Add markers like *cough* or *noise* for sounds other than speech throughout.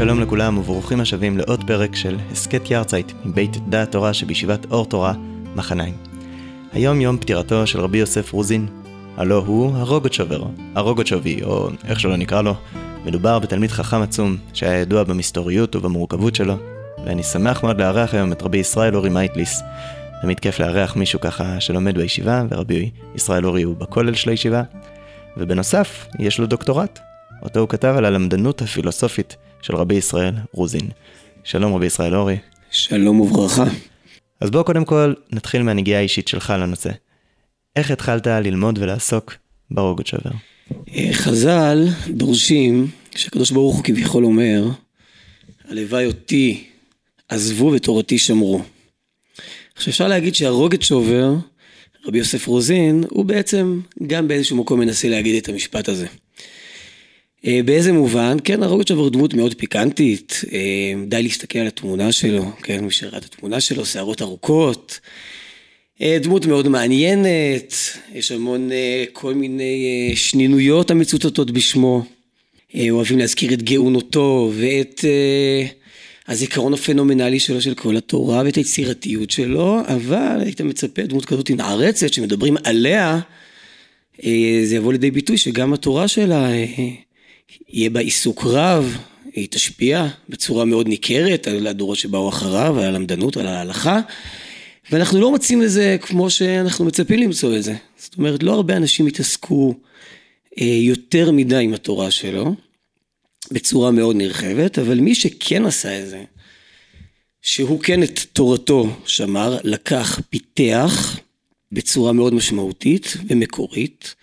שלום לכולם וברוכים השבים לעוד פרק של הסכת יארצייט מבית דעת תורה שבישיבת אור תורה, מחניים. היום יום פטירתו של רבי יוסף רוזין, הלא הוא הרוגוצ'ובר, הרוגוצ'ובי, או איך שלא נקרא לו. מדובר בתלמיד חכם עצום, שהיה ידוע במסתוריות ובמורכבות שלו, ואני שמח מאוד לארח היום את רבי ישראל אורי מייטליס. תמיד כיף לארח מישהו ככה שלומד בישיבה, ורבי ישראל אורי הוא בכולל של הישיבה. ובנוסף, יש לו דוקטורט, אותו הוא כתב על הלמדנות הפילוסופית של רבי ישראל רוזין. שלום רבי ישראל אורי. שלום וברכה. אז בואו קודם כל נתחיל מהנגיעה האישית שלך לנושא. איך התחלת ללמוד ולעסוק ברוגות שובר? אה, חז"ל דורשים, כשהקדוש ברוך הוא כביכול אומר, הלוואי אותי עזבו ותורתי שמרו. עכשיו אפשר להגיד שהרוגת שובר, רבי יוסף רוזין, הוא בעצם גם באיזשהו מקום מנסה להגיד את המשפט הזה. אה, באיזה מובן? כן, הרוגת הוא דמות מאוד פיקנטית, אה, די להסתכל על התמונה שלו, כן, מי שראה את התמונה שלו, שערות ארוכות, אה, דמות מאוד מעניינת, יש המון כל מיני שנינויות המצוטטות בשמו, אוהבים להזכיר את גאונותו ואת הזיכרון הפנומנלי שלו של כל התורה ואת היצירתיות שלו, אבל היית מצפה דמות כזאת נערצת שמדברים עליה, זה יבוא לידי ביטוי שגם התורה שלה יהיה בה עיסוק רב, היא תשפיע בצורה מאוד ניכרת על הדורות שבאו אחריו, על הלמדנות, על ההלכה, ואנחנו לא מוצאים לזה כמו שאנחנו מצפים למצוא את זה. זאת אומרת, לא הרבה אנשים התעסקו אה, יותר מדי עם התורה שלו, בצורה מאוד נרחבת, אבל מי שכן עשה את זה, שהוא כן את תורתו שמר, לקח, פיתח בצורה מאוד משמעותית ומקורית,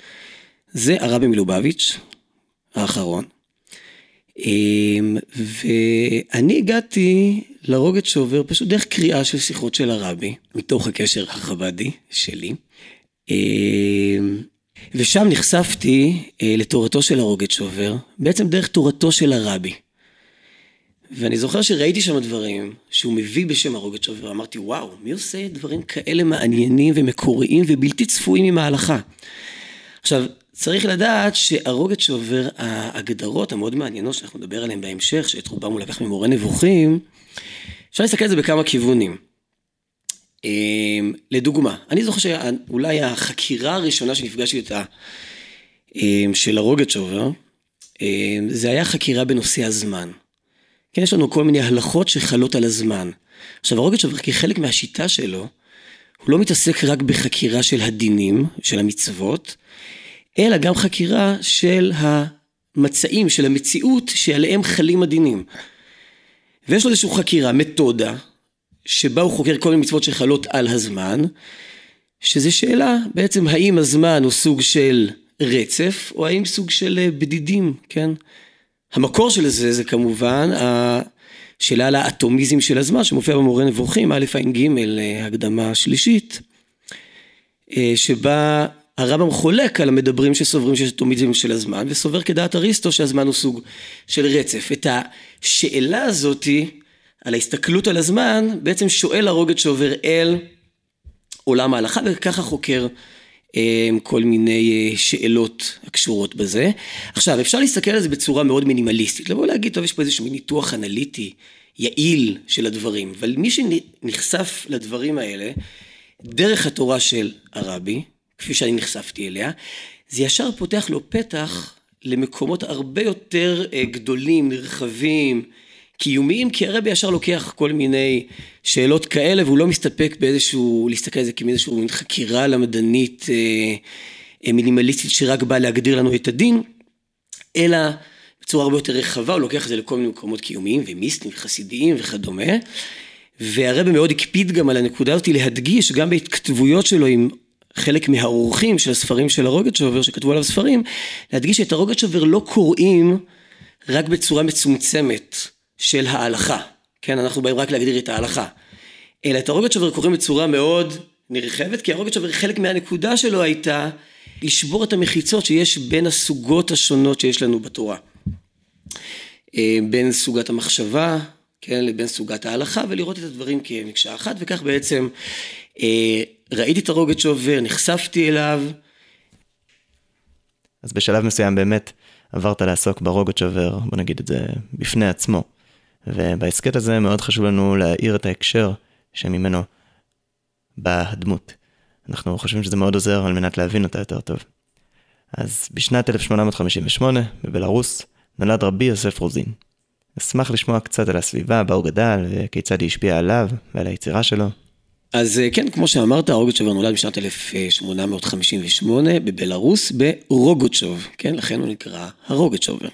זה הרבי מלובביץ', האחרון. אמ, ואני הגעתי לרוגת שובר פשוט דרך קריאה של שיחות של הרבי, מתוך הקשר החב"די שלי. אמ, ושם נחשפתי אה, לתורתו של הרוגת שובר, בעצם דרך תורתו של הרבי. ואני זוכר שראיתי שם דברים שהוא מביא בשם הרוגת שובר, אמרתי, וואו, מי עושה דברים כאלה מעניינים ומקוריים ובלתי צפויים עם ההלכה? עכשיו, צריך לדעת שהרוגת שעובר ההגדרות המאוד מעניינות שאנחנו נדבר עליהן בהמשך, שאת רובם הוא לקח ממורה נבוכים, אפשר להסתכל על זה בכמה כיוונים. אמ, לדוגמה, אני זוכר שאולי החקירה הראשונה שנפגשתי איתה אמ, של הרוגת שובר, אמ, זה היה חקירה בנושא הזמן. כן, יש לנו כל מיני הלכות שחלות על הזמן. עכשיו, הרוגת שובר, כחלק מהשיטה שלו, הוא לא מתעסק רק בחקירה של הדינים, של המצוות, אלא גם חקירה של המצעים, של המציאות שעליהם חלים הדינים. ויש לו איזושהי חקירה, מתודה, שבה הוא חוקר כל מיני מצוות שחלות על הזמן, שזה שאלה בעצם האם הזמן הוא סוג של רצף, או האם סוג של אה, בדידים, כן? המקור של זה זה כמובן השאלה על האטומיזם של הזמן שמופיע במורה נבוכים, א' ע"ג, אה, הקדמה שלישית, אה, שבה הרמב"ם חולק על המדברים שסוברים שיש אטומיזם של הזמן, וסובר כדעת אריסטו שהזמן הוא סוג של רצף. את השאלה הזאתי, על ההסתכלות על הזמן, בעצם שואל הרוגת שעובר אל עולם ההלכה, וככה חוקר אה, כל מיני אה, שאלות הקשורות בזה. עכשיו, אפשר להסתכל על זה בצורה מאוד מינימליסטית, לבוא להגיד, טוב, יש פה איזשהו ניתוח אנליטי, יעיל של הדברים, אבל מי שנחשף לדברים האלה, דרך התורה של הרבי, כפי שאני נחשפתי אליה, זה ישר פותח לו פתח למקומות הרבה יותר אה, גדולים, נרחבים, קיומיים, כי הרבי ישר לוקח כל מיני שאלות כאלה, והוא לא מסתפק באיזשהו, להסתכל על זה כמאיזשהו מין חקירה למדנית אה, אה, מינימליסטית שרק באה להגדיר לנו את הדין, אלא בצורה הרבה יותר רחבה, הוא לוקח את זה לכל מיני מקומות קיומיים ומיסטיים וחסידיים וכדומה. והרבי מאוד הקפיד גם על הנקודה הזאת להדגיש גם בהתכתבויות שלו עם חלק מהאורחים של הספרים של הרוגת שובר, שכתבו עליו ספרים, להדגיש שאת הרוגת שובר לא קוראים רק בצורה מצומצמת של ההלכה. כן, אנחנו באים רק להגדיר את ההלכה. אלא את הרוגת שובר קוראים בצורה מאוד נרחבת, כי הרוגת שובר חלק מהנקודה שלו הייתה לשבור את המחיצות שיש בין הסוגות השונות שיש לנו בתורה. אה, בין סוגת המחשבה, כן, לבין סוגת ההלכה, ולראות את הדברים כמקשה אחת, וכך בעצם אה, ראיתי את הרוגת שעובר, נחשפתי אליו. אז בשלב מסוים באמת עברת לעסוק ברוגת שעובר, בוא נגיד את זה בפני עצמו. ובהסכת הזה מאוד חשוב לנו להאיר את ההקשר שממנו באה הדמות. אנחנו חושבים שזה מאוד עוזר על מנת להבין אותה יותר טוב. אז בשנת 1858, בבלארוס, נולד רבי יוסף רוזין. אשמח לשמוע קצת על הסביבה בה הוא גדל, וכיצד היא השפיעה עליו ועל היצירה שלו. אז אה, כן, כמו שאמרת, רוגוצ'וב נולד בשנת 1858 בבלארוס, ברוגוצ'וב, כן, לכן הוא נקרא הרוגוצ'ובר.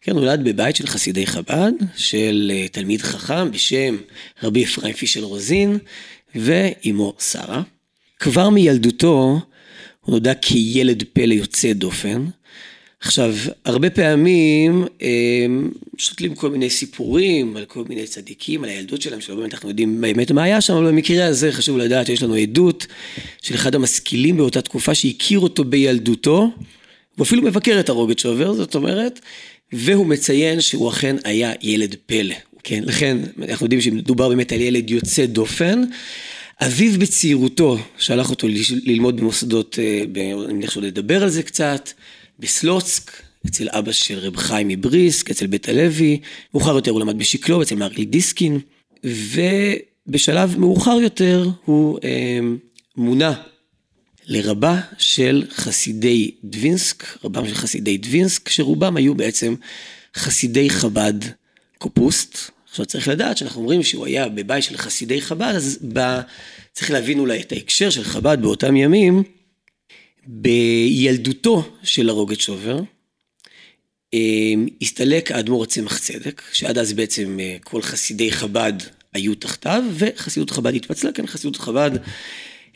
כן, נולד בבית של חסידי חב"ד, של אה, תלמיד חכם בשם רבי אפרים פישל רוזין, ואימו שרה. כבר מילדותו הוא נודע כילד פלא יוצא דופן. עכשיו, הרבה פעמים הם שותלים כל מיני סיפורים על כל מיני צדיקים, על הילדות שלהם, שלא באמת אנחנו יודעים באמת מה היה שם, אבל במקרה הזה חשוב לדעת שיש לנו עדות של אחד המשכילים באותה תקופה שהכיר אותו בילדותו, הוא אפילו מבקר את הרוגת שובר, זאת אומרת, והוא מציין שהוא אכן היה ילד פלא. כן, לכן אנחנו יודעים שמדובר באמת על ילד יוצא דופן. אביו בצעירותו שלח אותו ללמוד במוסדות, אה, אני מניח שעוד לדבר על זה קצת, בסלוצק, אצל אבא של רב חיים מבריסק, אצל בית הלוי, מאוחר יותר הוא למד בשקלוב, אצל מהרי"ל דיסקין, ובשלב מאוחר יותר הוא אה, מונה לרבה של חסידי דווינסק, רבם של חסידי דווינסק, שרובם היו בעצם חסידי חב"ד קופוסט. עכשיו צריך לדעת שאנחנו אומרים שהוא היה בבית של חסידי חב"ד, אז ב... צריך להבין אולי את ההקשר של חב"ד באותם ימים. בילדותו של הרוגת שובר, אמ, הסתלק האדמו"ר הצמח צדק, שעד אז בעצם אה, כל חסידי חב"ד היו תחתיו, וחסידות חב"ד התפצלה, כן, חסידות חב"ד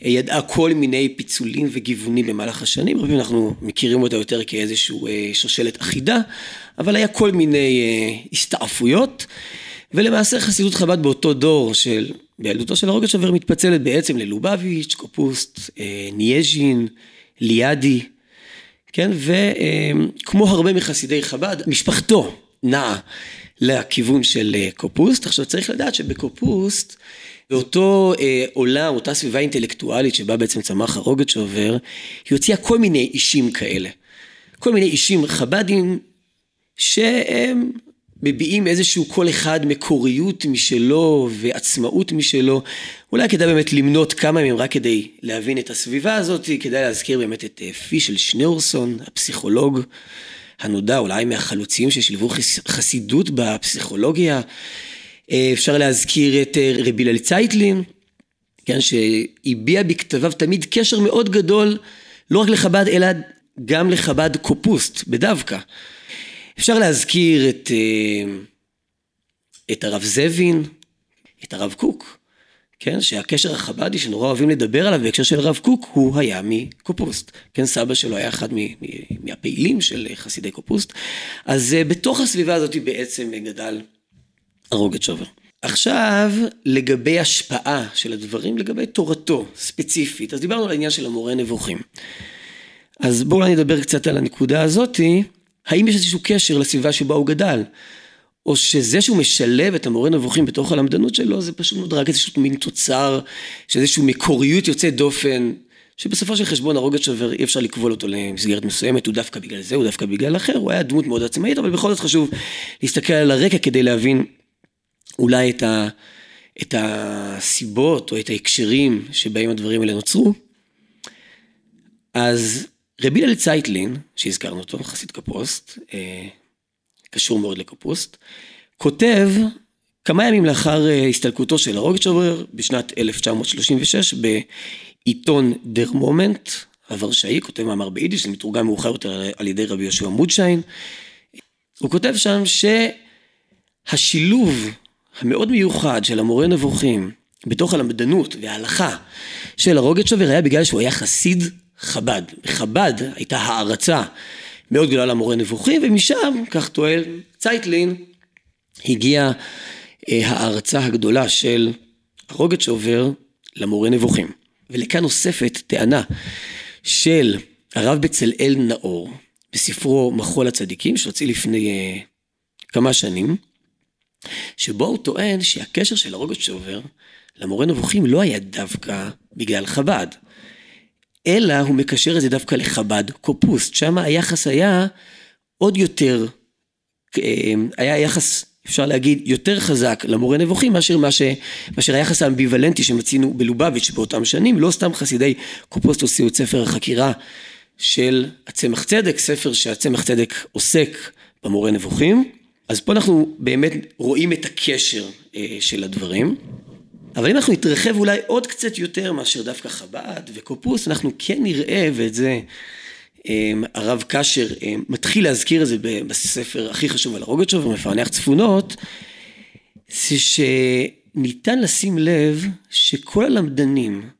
אה, ידעה כל מיני פיצולים וגיוונים במהלך השנים, הרבה אנחנו מכירים אותה יותר כאיזושהי אה, שושלת אחידה, אבל היה כל מיני הסתעפויות, ולמעשה חסידות חב"ד באותו דור של, בילדותו של הרוגצ'ובר מתפצלת בעצם ללובביץ', קופוסט, נייז'ין, ליאדי, כן, וכמו הרבה מחסידי חב"ד, משפחתו נעה לכיוון של אה, קופוסט. עכשיו צריך לדעת שבקופוסט, באותו אה, עולם, אותה סביבה אינטלקטואלית שבה בעצם צמח הרוגצ'ובר, היא הוציאה כל מיני אישים כאלה. כל מיני אישים חב"דים שהם מביעים איזשהו כל אחד מקוריות משלו ועצמאות משלו. אולי כדאי באמת למנות כמה מהם רק כדי להבין את הסביבה הזאת, כדאי להזכיר באמת את אה, פישל שניאורסון, הפסיכולוג הנודע, אולי מהחלוצים ששילבו חסידות בפסיכולוגיה. אה, אפשר להזכיר את אה, רבי הלל צייטלין, כן, שהביע בכתביו תמיד קשר מאוד גדול, לא רק לחב"ד, אלא גם לחב"ד קופוסט, בדווקא. אפשר להזכיר את, אה, את הרב זבין, את הרב קוק, כן, שהקשר החב"די שנורא אוהבים לדבר עליו בהקשר של הרב קוק, הוא היה מקופוסט. כן, סבא שלו היה אחד מהפעילים של חסידי קופוסט. אז אה, בתוך הסביבה הזאת בעצם גדל הרוגת שובר. עכשיו, לגבי השפעה של הדברים, לגבי תורתו ספציפית, אז דיברנו על העניין של המורה נבוכים. אז בואו נדבר קצת על הנקודה הזאתי. האם יש איזשהו קשר לסביבה שבה הוא גדל? או שזה שהוא משלב את המורה נבוכים בתוך הלמדנות שלו, זה פשוט מאוד רק איזשהו מין תוצר של מקוריות יוצאת דופן, שבסופו של חשבון הרוגת שובר אי אפשר לקבול אותו למסגרת מסוימת, הוא דווקא בגלל זה, הוא דווקא בגלל אחר, הוא היה דמות מאוד עצמאית, אבל בכל זאת חשוב להסתכל על הרקע כדי להבין אולי את, ה, את הסיבות או את ההקשרים שבהם הדברים האלה נוצרו. אז רבי הלל צייטלין, שהזכרנו אותו, חסיד קפוסט, אה, קשור מאוד לקפוסט, כותב כמה ימים לאחר אה, הסתלקותו של הרוגצ'ובר בשנת 1936 בעיתון דר מומנט הוורשאי, כותב מאמר ביידיש, זה מתורגם מאוחר יותר על ידי רבי יהושע מודשיין. הוא כותב שם שהשילוב המאוד מיוחד של המורה נבוכים בתוך הלמדנות וההלכה של הרוגצ'ובר היה בגלל שהוא היה חסיד חב"ד. בחב"ד הייתה הערצה מאוד גדולה למורה נבוכים, ומשם, כך טוען צייטלין, הגיעה אה, הערצה הגדולה של הרוגת שעובר למורה נבוכים. ולכאן נוספת טענה של הרב בצלאל נאור, בספרו מחול הצדיקים, שהוציא לפני uh, כמה שנים, שבו הוא טוען שהקשר של הרוגת שעובר למורה נבוכים לא היה דווקא בגלל חב"ד, אלא הוא מקשר את זה דווקא לחב"ד קופוסט, שם היחס היה עוד יותר, אה, היה יחס, אפשר להגיד, יותר חזק למורה נבוכים מאשר, מאשר, היחס האמביוולנטי שמצינו בלובביץ' באותם שנים, לא סתם חסידי קופוסט הוציאו את ספר החקירה של הצמח צדק, ספר שהצמח צדק עוסק במורה נבוכים. אז פה אנחנו באמת רואים את הקשר אה, של הדברים. אבל אם אנחנו נתרחב אולי עוד קצת יותר מאשר דווקא חב"ד וקופוס, אנחנו כן נראה, ואת זה אמ, הרב קשר אמ, מתחיל להזכיר את זה בספר הכי חשוב על הרוגצ'וב, ומפענח צפונות, זה שניתן לשים לב שכל הלמדנים,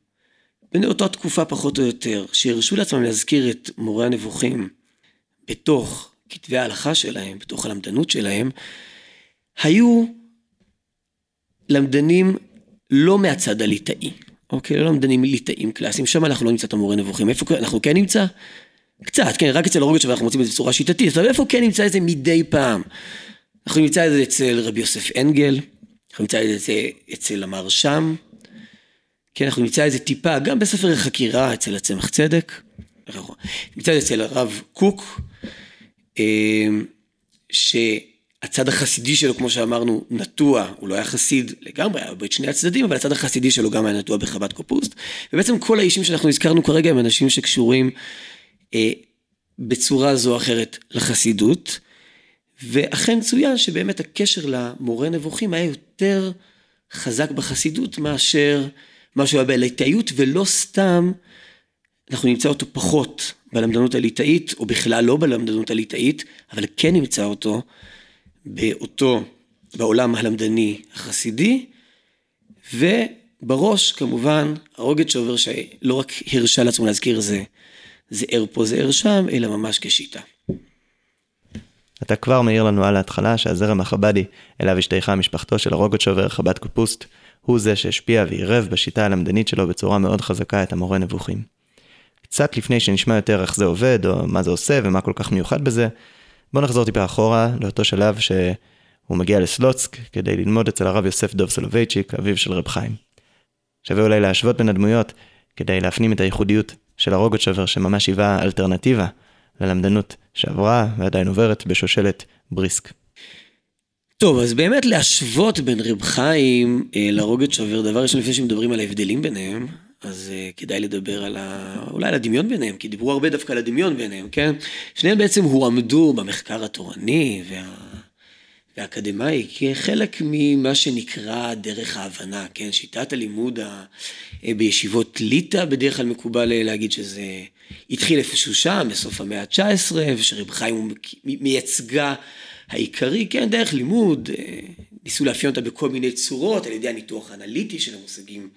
בני אותה תקופה פחות או יותר, שהרשו לעצמם להזכיר את מורה הנבוכים בתוך כתבי ההלכה שלהם, בתוך הלמדנות שלהם, היו למדנים לא מהצד הליטאי, אוקיי? לא למדנים ליטאים קלאסיים, שם אנחנו לא נמצא את המורה נבוכים. איפה אנחנו כן נמצא? קצת, כן, רק אצל הרוגת שאנחנו מוצאים את זה בצורה שיטתית, אבל איפה כן נמצא את זה מדי פעם? אנחנו נמצא את זה אצל רבי יוסף אנגל, אנחנו נמצא את זה אצל המרשם, כן, אנחנו נמצא את זה טיפה גם בספר החקירה אצל הצמח צדק, נמצא את זה אצל הרב קוק, אה, שהצד החסידי שלו, כמו שאמרנו, נטוע, הוא לא היה חסיד לגמרי, היה בית שני הצדדים, אבל הצד החסידי שלו גם היה נטוע בחב"ד קופוסט, ובעצם כל האישים שאנחנו הזכרנו כרגע הם אנשים שקשורים אה, בצורה זו או אחרת לחסידות, ואכן צוין שבאמת הקשר למורה נבוכים היה יותר חזק בחסידות מאשר מה שהוא היה בליטאיות, ולא סתם אנחנו נמצא אותו פחות בלמדנות הליטאית, או בכלל לא בלמדנות הליטאית, אבל כן נמצא אותו באותו, בעולם הלמדני החסידי, ובראש כמובן הרוגת שעובר שלא רק הרשה לעצמו להזכיר זה זהר פה זהר שם, אלא ממש כשיטה. אתה כבר מעיר לנו על ההתחלה שהזרם החב"די אליו השתייכה משפחתו של הרוגוצ'ובר חב"ד קופוסט, הוא זה שהשפיע ועירב בשיטה הלמדנית שלו בצורה מאוד חזקה את המורה נבוכים. קצת לפני שנשמע יותר איך זה עובד, או מה זה עושה ומה כל כך מיוחד בזה, בוא נחזור טיפה אחורה לאותו שלב שהוא מגיע לסלוצק כדי ללמוד אצל הרב יוסף דוב סולובייצ'יק, אביו של רב חיים. שווה אולי להשוות בין הדמויות כדי להפנים את הייחודיות של הרוגוצ'ובר שממש היווה אלטרנטיבה ללמדנות שעברה ועדיין עוברת בשושלת בריסק. טוב, אז באמת להשוות בין רב חיים אה, לרוגוצ'ובר, דבר ראשון לפני שמדברים על ההבדלים ביניהם, אז uh, כדאי לדבר על ה... אולי על הדמיון ביניהם, כי דיברו הרבה דווקא על הדמיון ביניהם, כן? שניהם בעצם הועמדו במחקר התורני וה... והאקדמאי כחלק ממה שנקרא דרך ההבנה, כן? שיטת הלימוד ה... אה, בישיבות ליטא בדרך כלל מקובל אה, להגיד שזה התחיל איפשהו שם, בסוף המאה ה-19, ושרב חיים הוא מייצגה העיקרי, כן, דרך לימוד, ניסו לאפיין אותה בכל מיני צורות, על ידי הניתוח האנליטי של המושגים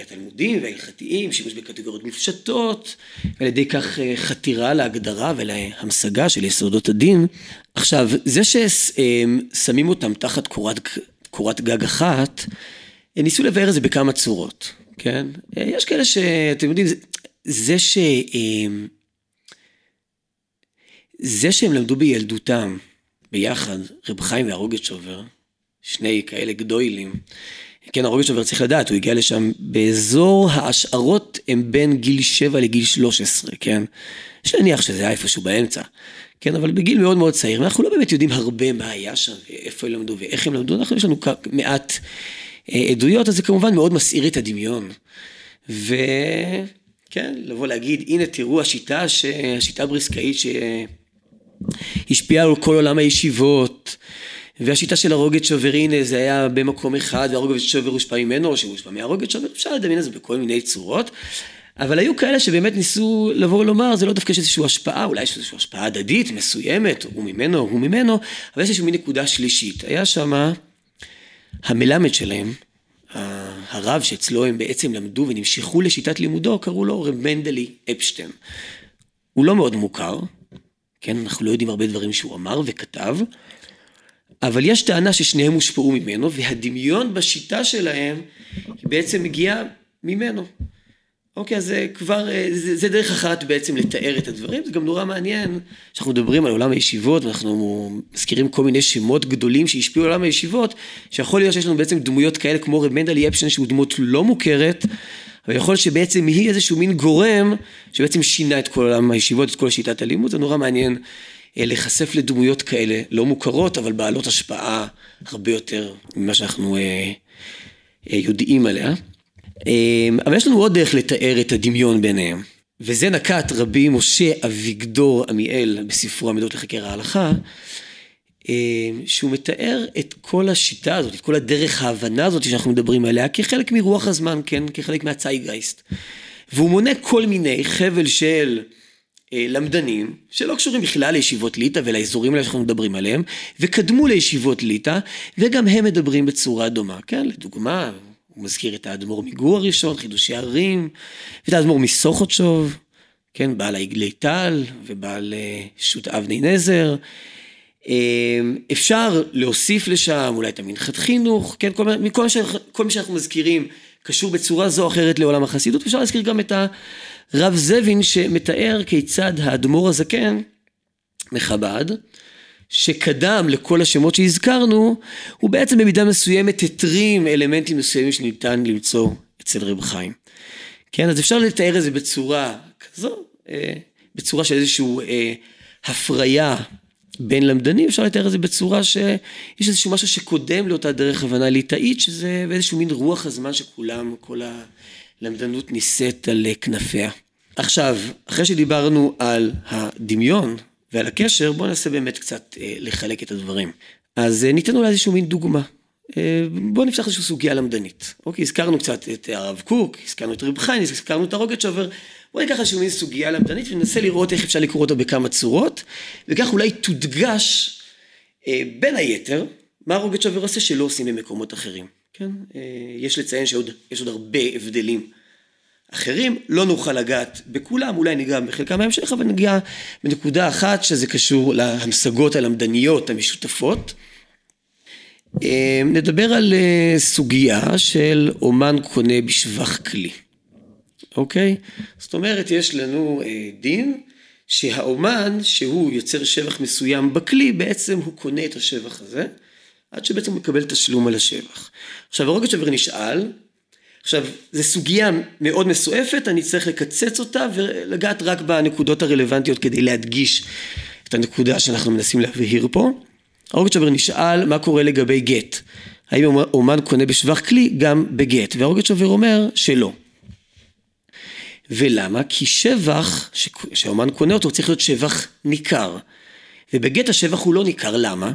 התלמודיים וההלכתיים, שימוש בקטגוריות מופשטות, ועל ידי כך חתירה להגדרה ולהמשגה של יסודות הדין. עכשיו, זה ששמים אותם תחת קורת, קורת גג אחת, ניסו לבאר את זה בכמה צורות. כן? יש כאלה שאתם יודעים, זה ש... אמ, זה שהם למדו בילדותם ביחד, רב חיים והרוגצ'ובר, שני כאלה גדוילים, כן, הרוגצ'ובר צריך לדעת, הוא הגיע לשם באזור ההשערות הם בין גיל 7 לגיל 13, כן? יש להניח שזה היה איפשהו באמצע, כן, אבל בגיל מאוד מאוד צעיר, ואנחנו לא באמת יודעים הרבה מה היה שם, ואיפה הם למדו ואיך הם למדו, אנחנו יש לנו מעט אה, עדויות, אז זה כמובן מאוד מסעיר את הדמיון. וכן, לבוא להגיד, הנה תראו השיטה, ש... השיטה הבריסקאית שהשפיעה על כל עולם הישיבות, והשיטה של הרוגת שובר, הנה זה היה במקום אחד, והרוגת שובר הושפע ממנו, או שהושפע מהרוגת שובר, אפשר לדמיין את זה בכל מיני צורות. אבל היו כאלה שבאמת ניסו לבוא ולומר, זה לא דווקא יש איזושהי השפעה, אולי יש איזושהי השפעה הדדית מסוימת, הוא ממנו, הוא ממנו, אבל יש איזושהי נקודה שלישית. היה שמה המלמד שלהם, הרב שאצלו הם בעצם למדו ונמשכו לשיטת לימודו, קראו לו רב מנדלי אפשטיין. הוא לא מאוד מוכר, כן, אנחנו לא יודעים הרבה דברים שהוא אמר וכתב, אבל יש טענה ששניהם הושפעו ממנו, והדמיון בשיטה שלהם בעצם מגיע ממנו. אוקיי, אז זה כבר, אה, זה, זה דרך אחת בעצם לתאר את הדברים, זה גם נורא מעניין שאנחנו מדברים על עולם הישיבות, ואנחנו מזכירים כל מיני שמות גדולים שהשפיעו על עולם הישיבות, שיכול להיות שיש לנו בעצם דמויות כאלה כמו רב מנדלי אפשטיין שהוא דמות לא מוכרת, אבל יכול להיות שבעצם היא איזשהו מין גורם שבעצם שינה את כל עולם הישיבות, את כל שיטת הלימוד, זה נורא מעניין להיחשף לדמויות כאלה, לא מוכרות, אבל בעלות השפעה הרבה יותר ממה שאנחנו אה, אה, יודעים עליה. אה, אבל יש לנו עוד דרך לתאר את הדמיון ביניהם. וזה נקט רבי משה אביגדור עמיאל בספרו עמידות לחקר ההלכה, אה, שהוא מתאר את כל השיטה הזאת, את כל הדרך ההבנה הזאת שאנחנו מדברים עליה, כחלק מרוח הזמן, כן? כחלק מהצייגייסט. והוא מונה כל מיני חבל של אה, למדנים, שלא קשורים בכלל לישיבות ליטא ולאזורים האלה שאנחנו מדברים עליהם, וקדמו לישיבות ליטא, וגם הם מדברים בצורה דומה, כן? לדוגמה, הוא מזכיר את האדמו"ר מגור הראשון, חידושי ערים, ואת האדמו"ר מסוכותשוב, כן, בעל העגלי טל ובעל אה, שו"ת אבני נזר. אה, אפשר להוסיף לשם אולי את המנחת חינוך, כן, כל, כל, כל מי שאנחנו מזכירים קשור בצורה זו או אחרת לעולם החסידות, אפשר להזכיר גם את הרב זבין שמתאר כיצד האדמו"ר הזקן מחב"ד, שקדם לכל השמות שהזכרנו, הוא בעצם במידה מסוימת התרים אלמנטים מסוימים שניתן למצוא אצל רב חיים. כן, אז אפשר לתאר את זה בצורה כזו, אה, בצורה של איזושהי אה, הפריה בין למדנים, אפשר לתאר את זה בצורה שיש איזשהו משהו שקודם לאותה דרך הבנה ליטאית, שזה איזשהו מין רוח הזמן שכולם, כל הלמדנות נישאת על כנפיה. עכשיו, אחרי שדיברנו על הדמיון ועל הקשר, בואו ננסה באמת קצת אה, לחלק את הדברים. אז אה, ניתן אולי איזשהו מין דוגמה. אה, בואו נפתח איזושהי סוגיה למדנית. אוקיי, הזכרנו קצת את הרב קוק, הזכרנו את רב חיים, הזכרנו את הרוגצ'ובר. בואו ניקח איזושהי מין סוגיה למדנית וננסה לראות איך אפשר לקרוא אותה בכמה צורות, וכך אולי תודגש בין היתר מה הרוגצ'ובר עושה שלא עושים במקומות אחרים. כן? יש לציין שיש עוד הרבה הבדלים. אחרים, לא נוכל לגעת בכולם, אולי ניגע בחלקם בהמשך, אבל נגיע בנקודה אחת שזה קשור להמשגות הלמדניות המשותפות. אה, נדבר על אה, סוגיה של אומן קונה בשבח כלי, אוקיי? זאת אומרת, יש לנו אה, דין שהאומן, שהוא יוצר שבח מסוים בכלי, בעצם הוא קונה את השבח הזה, עד שבעצם הוא מקבל תשלום על השבח. עכשיו, הרוגע שבר נשאל, עכשיו, זו סוגיה מאוד מסועפת, אני צריך לקצץ אותה ולגעת רק בנקודות הרלוונטיות כדי להדגיש את הנקודה שאנחנו מנסים להבהיר פה. הרוגצ'ובר נשאל מה קורה לגבי גט. האם אומן קונה בשבח כלי גם בגט? והרוגצ'ובר אומר שלא. ולמה? כי שבח שהאומן קונה אותו צריך להיות שבח ניכר. ובגט השבח הוא לא ניכר, למה?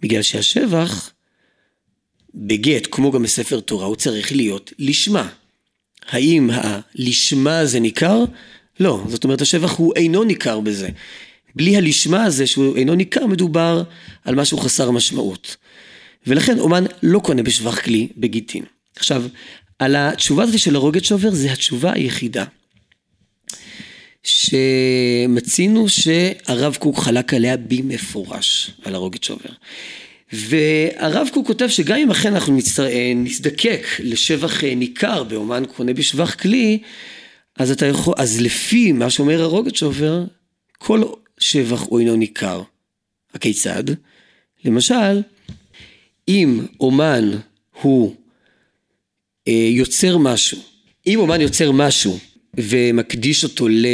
בגלל שהשבח בגט, כמו גם בספר תורה, הוא צריך להיות לשמה. האם הלשמה הזה ניכר? לא. זאת אומרת, השבח הוא אינו ניכר בזה. בלי הלשמה הזה, שהוא אינו ניכר, מדובר על משהו חסר משמעות. ולכן אומן לא קונה בשבח כלי בגיטין. עכשיו, על התשובה הזאת של הרוגת שובר, זה התשובה היחידה. שמצינו שהרב קוק חלק עליה במפורש, על הרוגת שובר. והרב קוק כותב שגם אם אכן אנחנו נצטר... נזדקק לשבח אה, ניכר באומן קונה בשבח כלי, אז אתה יכול, אז לפי מה שאומר הרוגצ'ובר, כל שבח הוא אינו ניכר. הכיצד? למשל, אם אומן הוא אה, יוצר משהו, אם אומן יוצר משהו ומקדיש אותו ל...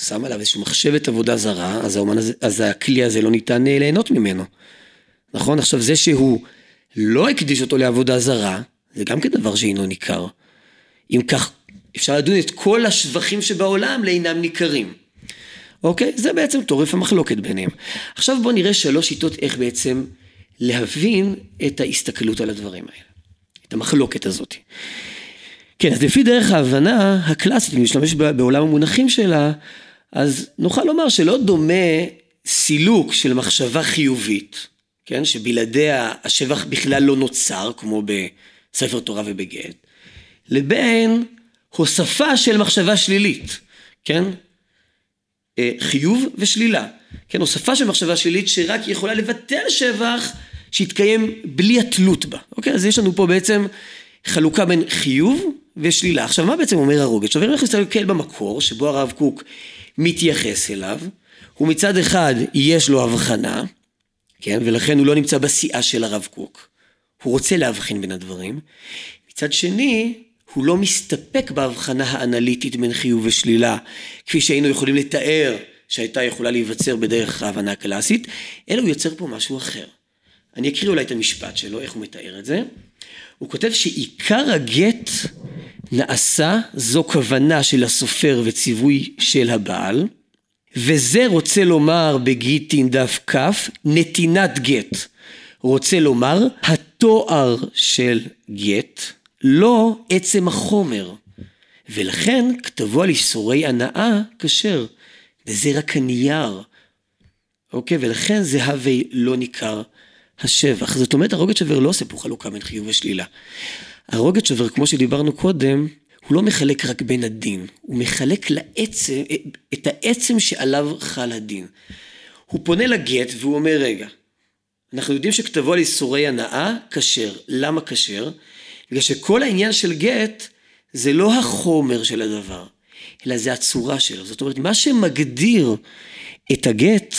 שם עליו איזשהו מחשבת עבודה זרה, אז, האומן הזה, אז הכלי הזה לא ניתן אה, ליהנות ממנו. נכון? עכשיו זה שהוא לא הקדיש אותו לעבודה זרה, זה גם כן דבר שאינו ניכר. אם כך, אפשר לדון את כל השבחים שבעולם לאינם ניכרים. אוקיי? זה בעצם טורף המחלוקת ביניהם. עכשיו בואו נראה שלוש שיטות איך בעצם להבין את ההסתכלות על הדברים האלה. את המחלוקת הזאת. כן, אז לפי דרך ההבנה הקלאסית, אם נשתמש בעולם המונחים שלה, אז נוכל לומר שלא דומה סילוק של מחשבה חיובית, כן, שבלעדיה השבח בכלל לא נוצר, כמו בספר תורה ובגט, לבין הוספה של מחשבה שלילית, כן? אה, חיוב ושלילה, כן? הוספה של מחשבה שלילית שרק יכולה לבטל שבח שיתקיים בלי התלות בה, אוקיי? אז יש לנו פה בעצם חלוקה בין חיוב ושלילה. עכשיו, מה בעצם אומר הרוגת? עכשיו, אנחנו נסתכל במקור שבו הרב קוק מתייחס אליו, הוא מצד אחד יש לו הבחנה, כן? ולכן הוא לא נמצא בשיאה של הרב קוק. הוא רוצה להבחין בין הדברים. מצד שני, הוא לא מסתפק בהבחנה האנליטית בין חיוב ושלילה, כפי שהיינו יכולים לתאר שהייתה יכולה להיווצר בדרך ההבנה הקלאסית, אלא הוא יוצר פה משהו אחר. אני אקריא אולי את המשפט שלו, איך הוא מתאר את זה. הוא כותב שעיקר הגט נעשה, זו כוונה של הסופר וציווי של הבעל, וזה רוצה לומר בגיטין דף כ, נתינת גט. רוצה לומר, התואר של גט, לא עצם החומר. ולכן כתבו על איסורי הנאה כשר, וזה רק הנייר. אוקיי? ולכן זה הווה לא ניכר השבח. זאת אומרת, הרוגת שבר לא עושה פה חלוקה בין חיוב ושלילה. הרוגת שבר, כמו שדיברנו קודם, הוא לא מחלק רק בין הדין, הוא מחלק לעצם, את העצם שעליו חל הדין. הוא פונה לגט והוא אומר, רגע, אנחנו יודעים שכתבו על איסורי הנאה כשר. למה כשר? בגלל שכל העניין של גט זה לא החומר של הדבר, אלא זה הצורה שלו. זאת אומרת, מה שמגדיר את הגט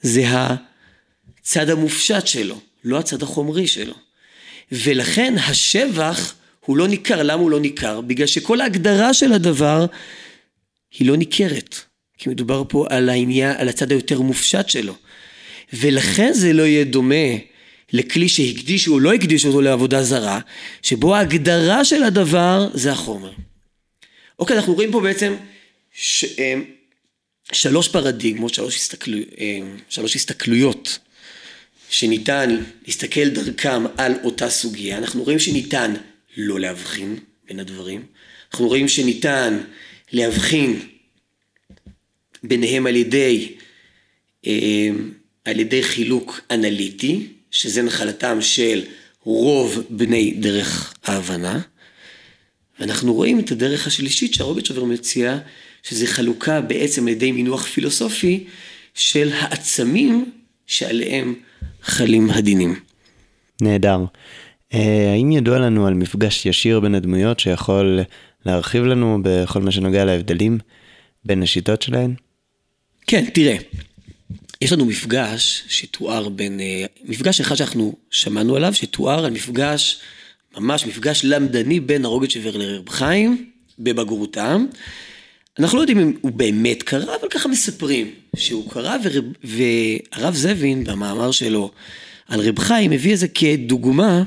זה הצד המופשט שלו, לא הצד החומרי שלו. ולכן השבח הוא לא ניכר. למה הוא לא ניכר? בגלל שכל ההגדרה של הדבר היא לא ניכרת. כי מדובר פה על העניין, על הצד היותר מופשט שלו. ולכן זה לא יהיה דומה לכלי שהקדישו או לא הקדישו אותו לעבודה זרה, שבו ההגדרה של הדבר זה החומר. אוקיי, אנחנו רואים פה בעצם ש... אה, שלוש פרדיגמות, שלוש, הסתכל... אה, שלוש הסתכלויות שניתן להסתכל דרכם על אותה סוגיה. אנחנו רואים שניתן לא להבחין בין הדברים. אנחנו רואים שניתן להבחין ביניהם על ידי, אה, על ידי חילוק אנליטי, שזה נחלתם של רוב בני דרך ההבנה. ואנחנו רואים את הדרך השלישית שהרובצ'ובר מציע, שזה חלוקה בעצם על ידי מינוח פילוסופי של העצמים שעליהם חלים הדינים. נהדר. אה, האם ידוע לנו על מפגש ישיר בין הדמויות שיכול להרחיב לנו בכל מה שנוגע להבדלים בין השיטות שלהן? כן, תראה. יש לנו מפגש שתואר בין, אה, מפגש אחד שאנחנו שמענו עליו, שתואר על מפגש, ממש מפגש למדני בין הרוגצ'בר לרב חיים בבגרותם. אנחנו לא יודעים אם הוא באמת קרה, אבל ככה מספרים שהוא קרה, ורב, והרב זבין במאמר שלו על רב חיים הביא את זה כדוגמה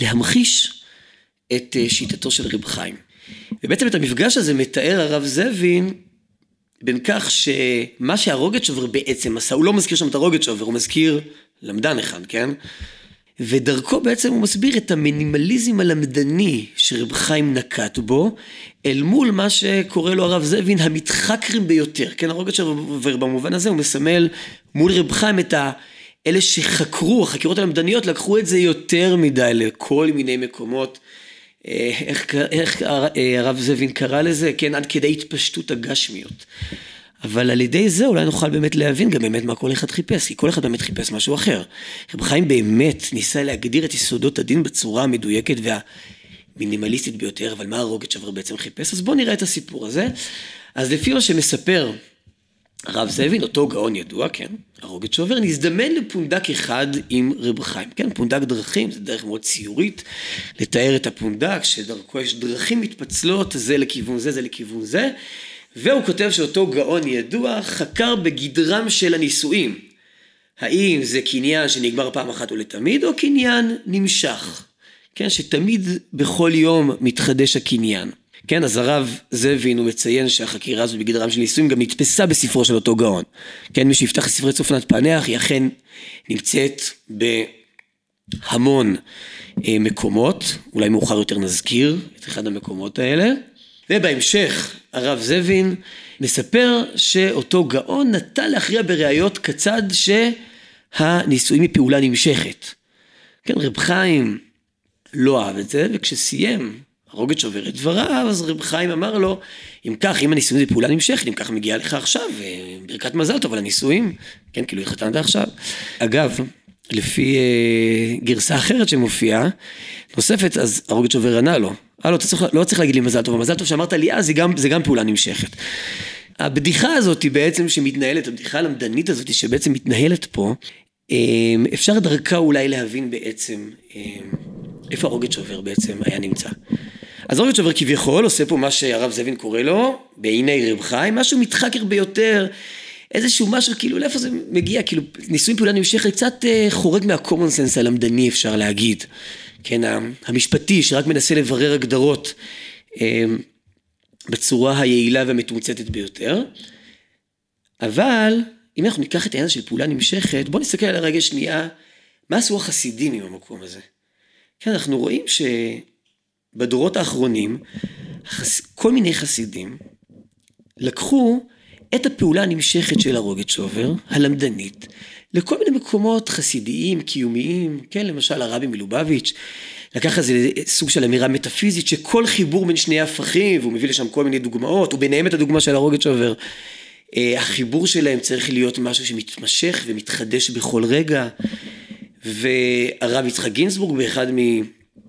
להמחיש את אה, שיטתו של רב חיים. ובעצם את המפגש הזה מתאר הרב זבין בין כך שמה שהרוגצ'ובר בעצם עשה, הוא לא מזכיר שם את הרוגצ'ובר, הוא מזכיר למדן אחד, כן? ודרכו בעצם הוא מסביר את המינימליזם הלמדני שרב חיים נקט בו, אל מול מה שקורא לו הרב זבין המתחקרים ביותר, כן? הרוגצ'ובר במובן הזה הוא מסמל מול רב חיים את ה... אלה שחקרו, החקירות הלמדניות לקחו את זה יותר מדי לכל מיני מקומות. אה, איך, איך אה, הרב זבין קרא לזה? כן, עד כדי התפשטות הגשמיות. אבל על ידי זה אולי נוכל באמת להבין גם באמת מה כל אחד חיפש, כי כל אחד באמת חיפש משהו אחר. רב חיים באמת ניסה להגדיר את יסודות הדין בצורה המדויקת והמינימליסטית ביותר, אבל מה הרוגת שבר בעצם חיפש? אז בואו נראה את הסיפור הזה. אז לפי מה שמספר הרב זבין, אותו גאון ידוע, כן, הרוגת שעובר, נזדמן לפונדק אחד עם רב חיים. כן, פונדק דרכים, זה דרך מאוד ציורית לתאר את הפונדק, שדרכו יש דרכים מתפצלות, זה לכיוון זה, זה לכיוון זה. והוא כותב שאותו גאון ידוע חקר בגדרם של הנישואים. האם זה קניין שנגמר פעם אחת ולתמיד, או קניין נמשך. כן, שתמיד בכל יום מתחדש הקניין. כן, אז הרב זבין הוא מציין שהחקירה הזו בגדרם של נישואים גם נתפסה בספרו של אותו גאון. כן, מי שיפתח את ספרי צופנת פענח היא אכן נמצאת בהמון אה, מקומות, אולי מאוחר יותר נזכיר את אחד המקומות האלה. ובהמשך הרב זבין מספר שאותו גאון נטה להכריע בראיות כצד שהנישואים היא פעולה נמשכת. כן, רב חיים לא אהב את זה, וכשסיים הרוגת שובר את דבריו, אז רב חיים אמר לו, אם כך, אם הנישואים זה פעולה נמשכת, אם כך מגיעה לך עכשיו אה, ברכת מזל טוב על הנישואים, כן, כאילו התחתנת עכשיו. אגב, לפי אה, גרסה אחרת שמופיעה, נוספת, אז הרוגת שובר ענה לו, אה, לא, צריך, לא צריך להגיד לי מזל טוב, המזל טוב שאמרת לי אז, זה גם, זה גם פעולה נמשכת. הבדיחה הזאת בעצם שמתנהלת, הבדיחה הלמדנית הזאת שבעצם מתנהלת פה, אה, אפשר דרכה אולי להבין בעצם אה, איפה הרוגת שובר בעצם היה נמצא. אז רוגת שובר כביכול עושה פה מה שהרב זבין קורא לו, בעיני רב חיים, משהו מתחקר ביותר איזשהו משהו, כאילו, לאיפה זה מגיע? כאילו, ניסויים פעולה נמשכת קצת אה, חורג מהקומון סנס הלמדני, אפשר להגיד. כן, המשפטי, שרק מנסה לברר הגדרות אה, בצורה היעילה והמתומצתת ביותר. אבל, אם אנחנו ניקח את העניין של פעולה נמשכת, בואו נסתכל על הרגע שנייה, מה עשו החסידים עם המקום הזה? כן, אנחנו רואים שבדורות האחרונים, כל מיני חסידים לקחו את הפעולה הנמשכת של הרוגצ'ובר, הלמדנית, לכל מיני מקומות חסידיים, קיומיים, כן, למשל הרבי מלובביץ', לקח איזה סוג של אמירה מטאפיזית שכל חיבור בין שני הפכים, והוא מביא לשם כל מיני דוגמאות, וביניהם את הדוגמה של הרוגצ'ובר, אה, החיבור שלהם צריך להיות משהו שמתמשך ומתחדש בכל רגע, והרב יצחק גינזבורג באחד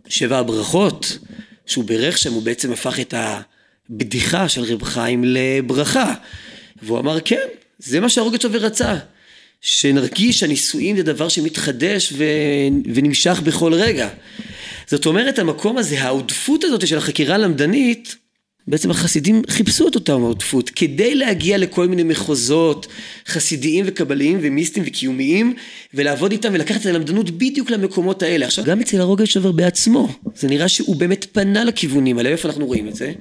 משבע הברכות, שהוא בירך שם, הוא בעצם הפך את הבדיחה של רב חיים לברכה. והוא אמר, כן, זה מה שהרוגצ'ובר רצה. שנרגיש שהנישואים זה דבר שמתחדש ו... ונמשך בכל רגע. זאת אומרת, המקום הזה, העודפות הזאת של החקירה הלמדנית, בעצם החסידים חיפשו את אותה העודפות כדי להגיע לכל מיני מחוזות חסידיים וקבליים ומיסטיים וקיומיים ולעבוד איתם ולקחת את הלמדנות בדיוק למקומות האלה. עכשיו, גם אצל הרוגצ'ובר בעצמו, זה נראה שהוא באמת פנה לכיוונים האלה, איפה אנחנו רואים את זה?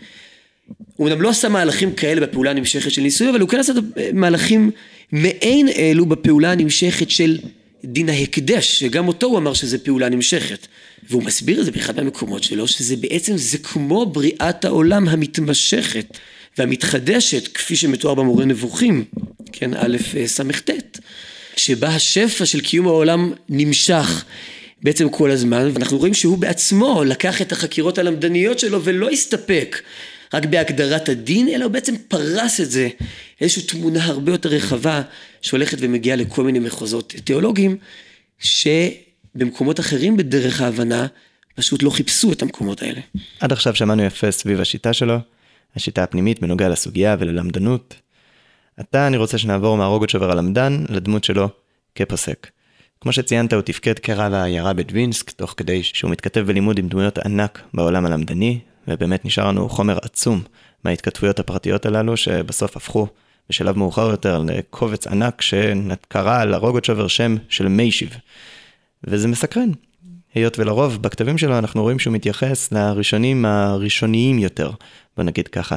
הוא גם לא עשה מהלכים כאלה בפעולה הנמשכת של ניסוי, אבל הוא כן עשה מהלכים מעין אלו בפעולה הנמשכת של דין ההקדש, שגם אותו הוא אמר שזה פעולה נמשכת. והוא מסביר את זה באחד מהמקומות שלו, שזה בעצם, זה כמו בריאת העולם המתמשכת והמתחדשת, כפי שמתואר במורה נבוכים, כן, א' ס"ט, שבה השפע של קיום העולם נמשך בעצם כל הזמן, ואנחנו רואים שהוא בעצמו לקח את החקירות הלמדניות שלו ולא הסתפק רק בהגדרת הדין, אלא הוא בעצם פרס את זה איזושהי תמונה הרבה יותר רחבה שהולכת ומגיעה לכל מיני מחוזות תיאולוגיים, שבמקומות אחרים בדרך ההבנה פשוט לא חיפשו את המקומות האלה. עד עכשיו שמענו יפה סביב השיטה שלו, השיטה הפנימית בנוגע לסוגיה וללמדנות. עתה אני רוצה שנעבור מהרוגות שובר הלמדן לדמות שלו כפוסק. כמו שציינת, הוא תפקד כרב העיירה בדווינסק, תוך כדי שהוא מתכתב בלימוד עם דמויות ענק בעולם הלמדני, ובאמת נשאר לנו חומר עצום מההתכתבויות הפרטיות הללו, שבסוף הפכו בשלב מאוחר יותר לקובץ ענק שקרא לרוגוצ'ובר שם של מיישיב. וזה מסקרן, היות ולרוב בכתבים שלו אנחנו רואים שהוא מתייחס לראשונים הראשוניים יותר, בוא נגיד ככה.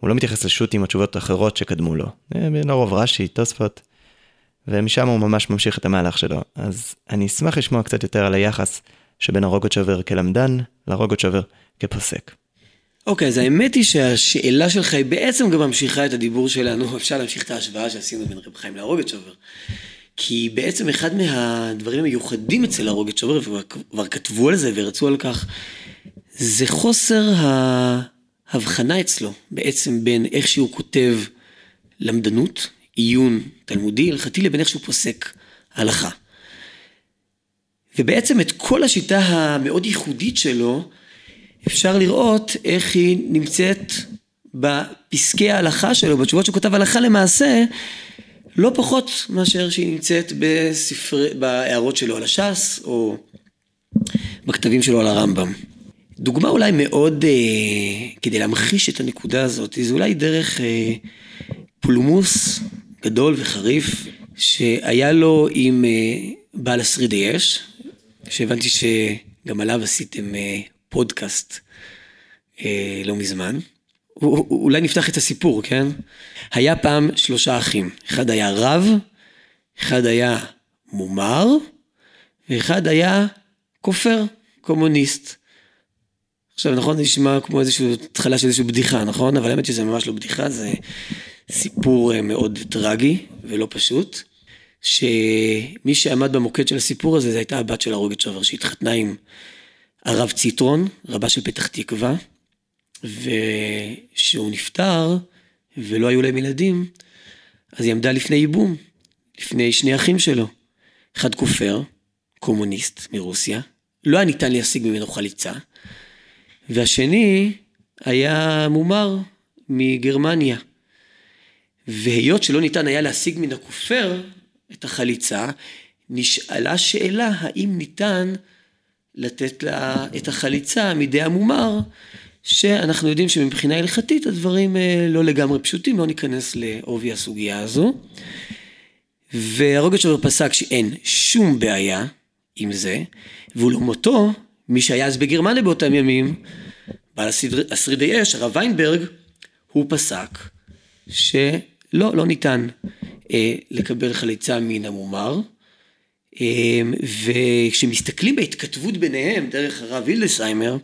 הוא לא מתייחס לשו"תים או תשובות אחרות שקדמו לו. לרוב רש"י, תוספות. ומשם הוא ממש ממשיך את המהלך שלו. אז אני אשמח לשמוע קצת יותר על היחס שבין הרוגוצ'ובר כלמדן לרוגוצ'ובר כפוסק. אוקיי, אז האמת היא שהשאלה שלך היא בעצם גם ממשיכה את הדיבור שלנו, *laughs* אפשר להמשיך את ההשוואה שעשינו בין רב חיים להרוגצ'ובר. כי בעצם אחד מהדברים המיוחדים אצל הרוגצ'ובר, וכבר כתבו על זה ורצו על כך, זה חוסר ההבחנה אצלו בעצם בין איך שהוא כותב למדנות, עיון תלמודי, הלכתי, לבין איך שהוא פוסק הלכה. ובעצם את כל השיטה המאוד ייחודית שלו, אפשר לראות איך היא נמצאת בפסקי ההלכה שלו, בתשובות שהוא כותב הלכה למעשה, לא פחות מאשר שהיא נמצאת בספר... בהערות שלו על הש"ס, או בכתבים שלו על הרמב"ם. דוגמה אולי מאוד, אה, כדי להמחיש את הנקודה הזאת, זה אולי דרך אה, פולמוס גדול וחריף, שהיה לו עם אה, בעל השרידי אש, שהבנתי שגם עליו עשיתם אה, פודקאסט אה, לא מזמן. אולי נפתח את הסיפור, כן? היה פעם שלושה אחים. אחד היה רב, אחד היה מומר, ואחד היה כופר, קומוניסט. עכשיו, נכון, זה נשמע כמו איזושהי התחלה של איזושהי בדיחה, נכון? אבל האמת שזה ממש לא בדיחה, זה סיפור אה, מאוד טרגי ולא פשוט. שמי שעמד במוקד של הסיפור הזה, זו הייתה הבת של הרוגת שובר, שהתחתנה עם הרב ציטרון, רבה של פתח תקווה, וכשהוא נפטר ולא היו להם ילדים, אז היא עמדה לפני ייבום, לפני שני אחים שלו. אחד כופר, קומוניסט מרוסיה, לא היה ניתן להשיג ממנו חליצה, והשני היה מומר מגרמניה. והיות שלא ניתן היה להשיג מן הכופר את החליצה, נשאלה שאלה האם ניתן לתת לה את החליצה מידי המומר, שאנחנו יודעים שמבחינה הלכתית הדברים אה, לא לגמרי פשוטים, לא ניכנס לעובי הסוגיה הזו. והרוגת שובר פסק שאין שום בעיה עם זה, ולעומתו, מי שהיה אז בגרמניה באותם ימים, בעל השרידי אש, הרב ויינברג, הוא פסק שלא, לא ניתן לקבל חליצה מן המומר, אה, וכשמסתכלים בהתכתבות ביניהם דרך הרב הילדסיימר,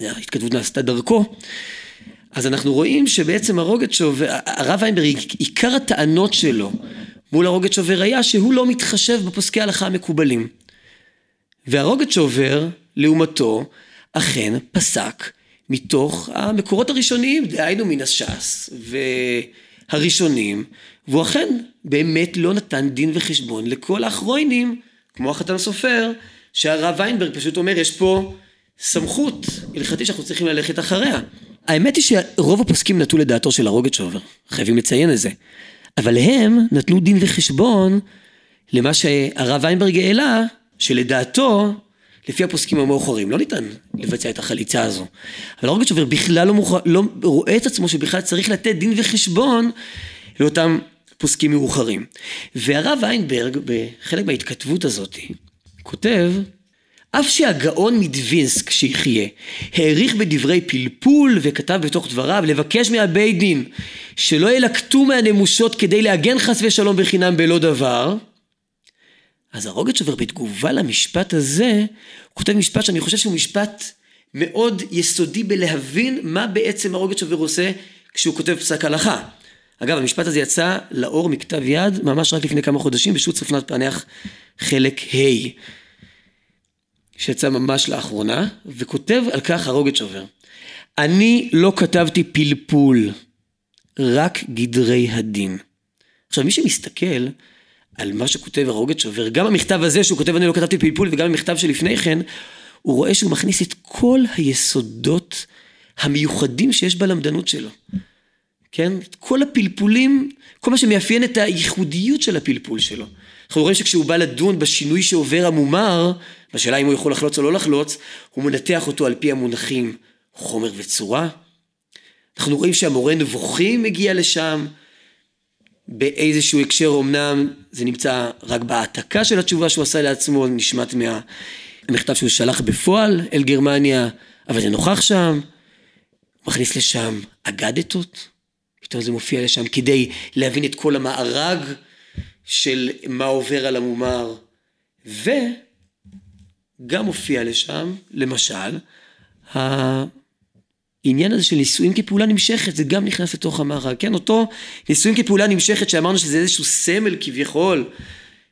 ההתכתבות נעשתה דרכו, אז אנחנו רואים שבעצם הרוגת שובר, הרב ויינברג, עיקר הטענות שלו מול הרוגת שובר היה שהוא לא מתחשב בפוסקי ההלכה המקובלים. והרוגת שובר, לעומתו, אכן פסק מתוך המקורות הראשוניים, דהיינו מן הש"ס והראשונים, והוא אכן באמת לא נתן דין וחשבון לכל האחרונים, כמו החתן סופר, שהרב ויינברג פשוט אומר, יש פה סמכות הלכתית שאנחנו צריכים ללכת אחריה. האמת היא שרוב הפוסקים נטו לדעתו של הרוגת שובר, חייבים לציין את זה. אבל הם נתנו דין וחשבון למה שהרב ויינברג העלה, שלדעתו, לפי הפוסקים המאוחרים, לא ניתן לבצע את החליצה הזו. אבל הרוגת שובר בכלל לא, מוכר, לא רואה את עצמו שבכלל צריך לתת דין וחשבון לאותם פוסקים מאוחרים. והרב ויינברג, בחלק מההתכתבות הזאת, כותב אף שהגאון מדווינסק שיחיה העריך בדברי פלפול וכתב בתוך דבריו לבקש מהבית דין שלא ילקטו מהנמושות כדי להגן חס ושלום בחינם בלא דבר אז הרוגצ'ובר בתגובה למשפט הזה כותב משפט שאני חושב שהוא משפט מאוד יסודי בלהבין מה בעצם הרוגצ'ובר עושה כשהוא כותב פסק הלכה אגב המשפט הזה יצא לאור מכתב יד ממש רק לפני כמה חודשים בשו"ת צפנת פענח חלק ה' שיצא ממש לאחרונה, וכותב על כך הרוגת שובר. אני לא כתבתי פלפול, רק גדרי הדין. עכשיו מי שמסתכל על מה שכותב הרוגת שובר, גם המכתב הזה שהוא כותב אני לא כתבתי פלפול וגם המכתב שלפני כן, הוא רואה שהוא מכניס את כל היסודות המיוחדים שיש בלמדנות שלו. כן? כל הפלפולים, כל מה שמאפיין את הייחודיות של הפלפול שלו. אנחנו רואים שכשהוא בא לדון בשינוי שעובר המומר, בשאלה אם הוא יכול לחלוץ או לא לחלוץ, הוא מנתח אותו על פי המונחים חומר וצורה. אנחנו רואים שהמורה נבוכים מגיע לשם, באיזשהו הקשר אמנם זה נמצא רק בהעתקה של התשובה שהוא עשה לעצמו, נשמט מהמכתב שהוא שלח בפועל אל גרמניה, אבל זה נוכח שם, מכניס לשם אגדתות, פתאום זה מופיע לשם כדי להבין את כל המארג של מה עובר על המומר, וגם מופיע לשם, למשל, העניין הזה של נישואים כפעולה נמשכת, זה גם נכנס לתוך המארג, כן, אותו נישואים כפעולה נמשכת שאמרנו שזה איזשהו סמל כביכול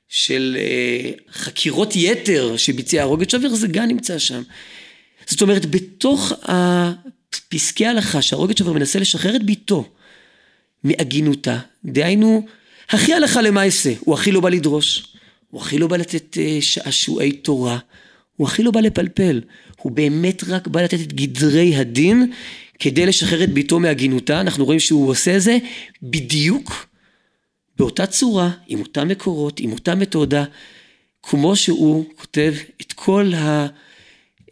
של אה, חקירות יתר שביצע הרוגת שובר, זה גם נמצא שם. זאת אומרת, בתוך פסקי ההלכה שהרוגת שובר מנסה לשחרר את ביתו מעגינותה, דהיינו הכי הלכה למעשה, הוא הכי לא בא לדרוש, הוא הכי לא בא לתת אה, שעשועי תורה, הוא הכי לא בא לפלפל, הוא באמת רק בא לתת את גדרי הדין כדי לשחרר את ביתו מהגינותה, אנחנו רואים שהוא עושה זה בדיוק באותה צורה, עם אותם מקורות, עם אותה מתודה, כמו שהוא כותב את כל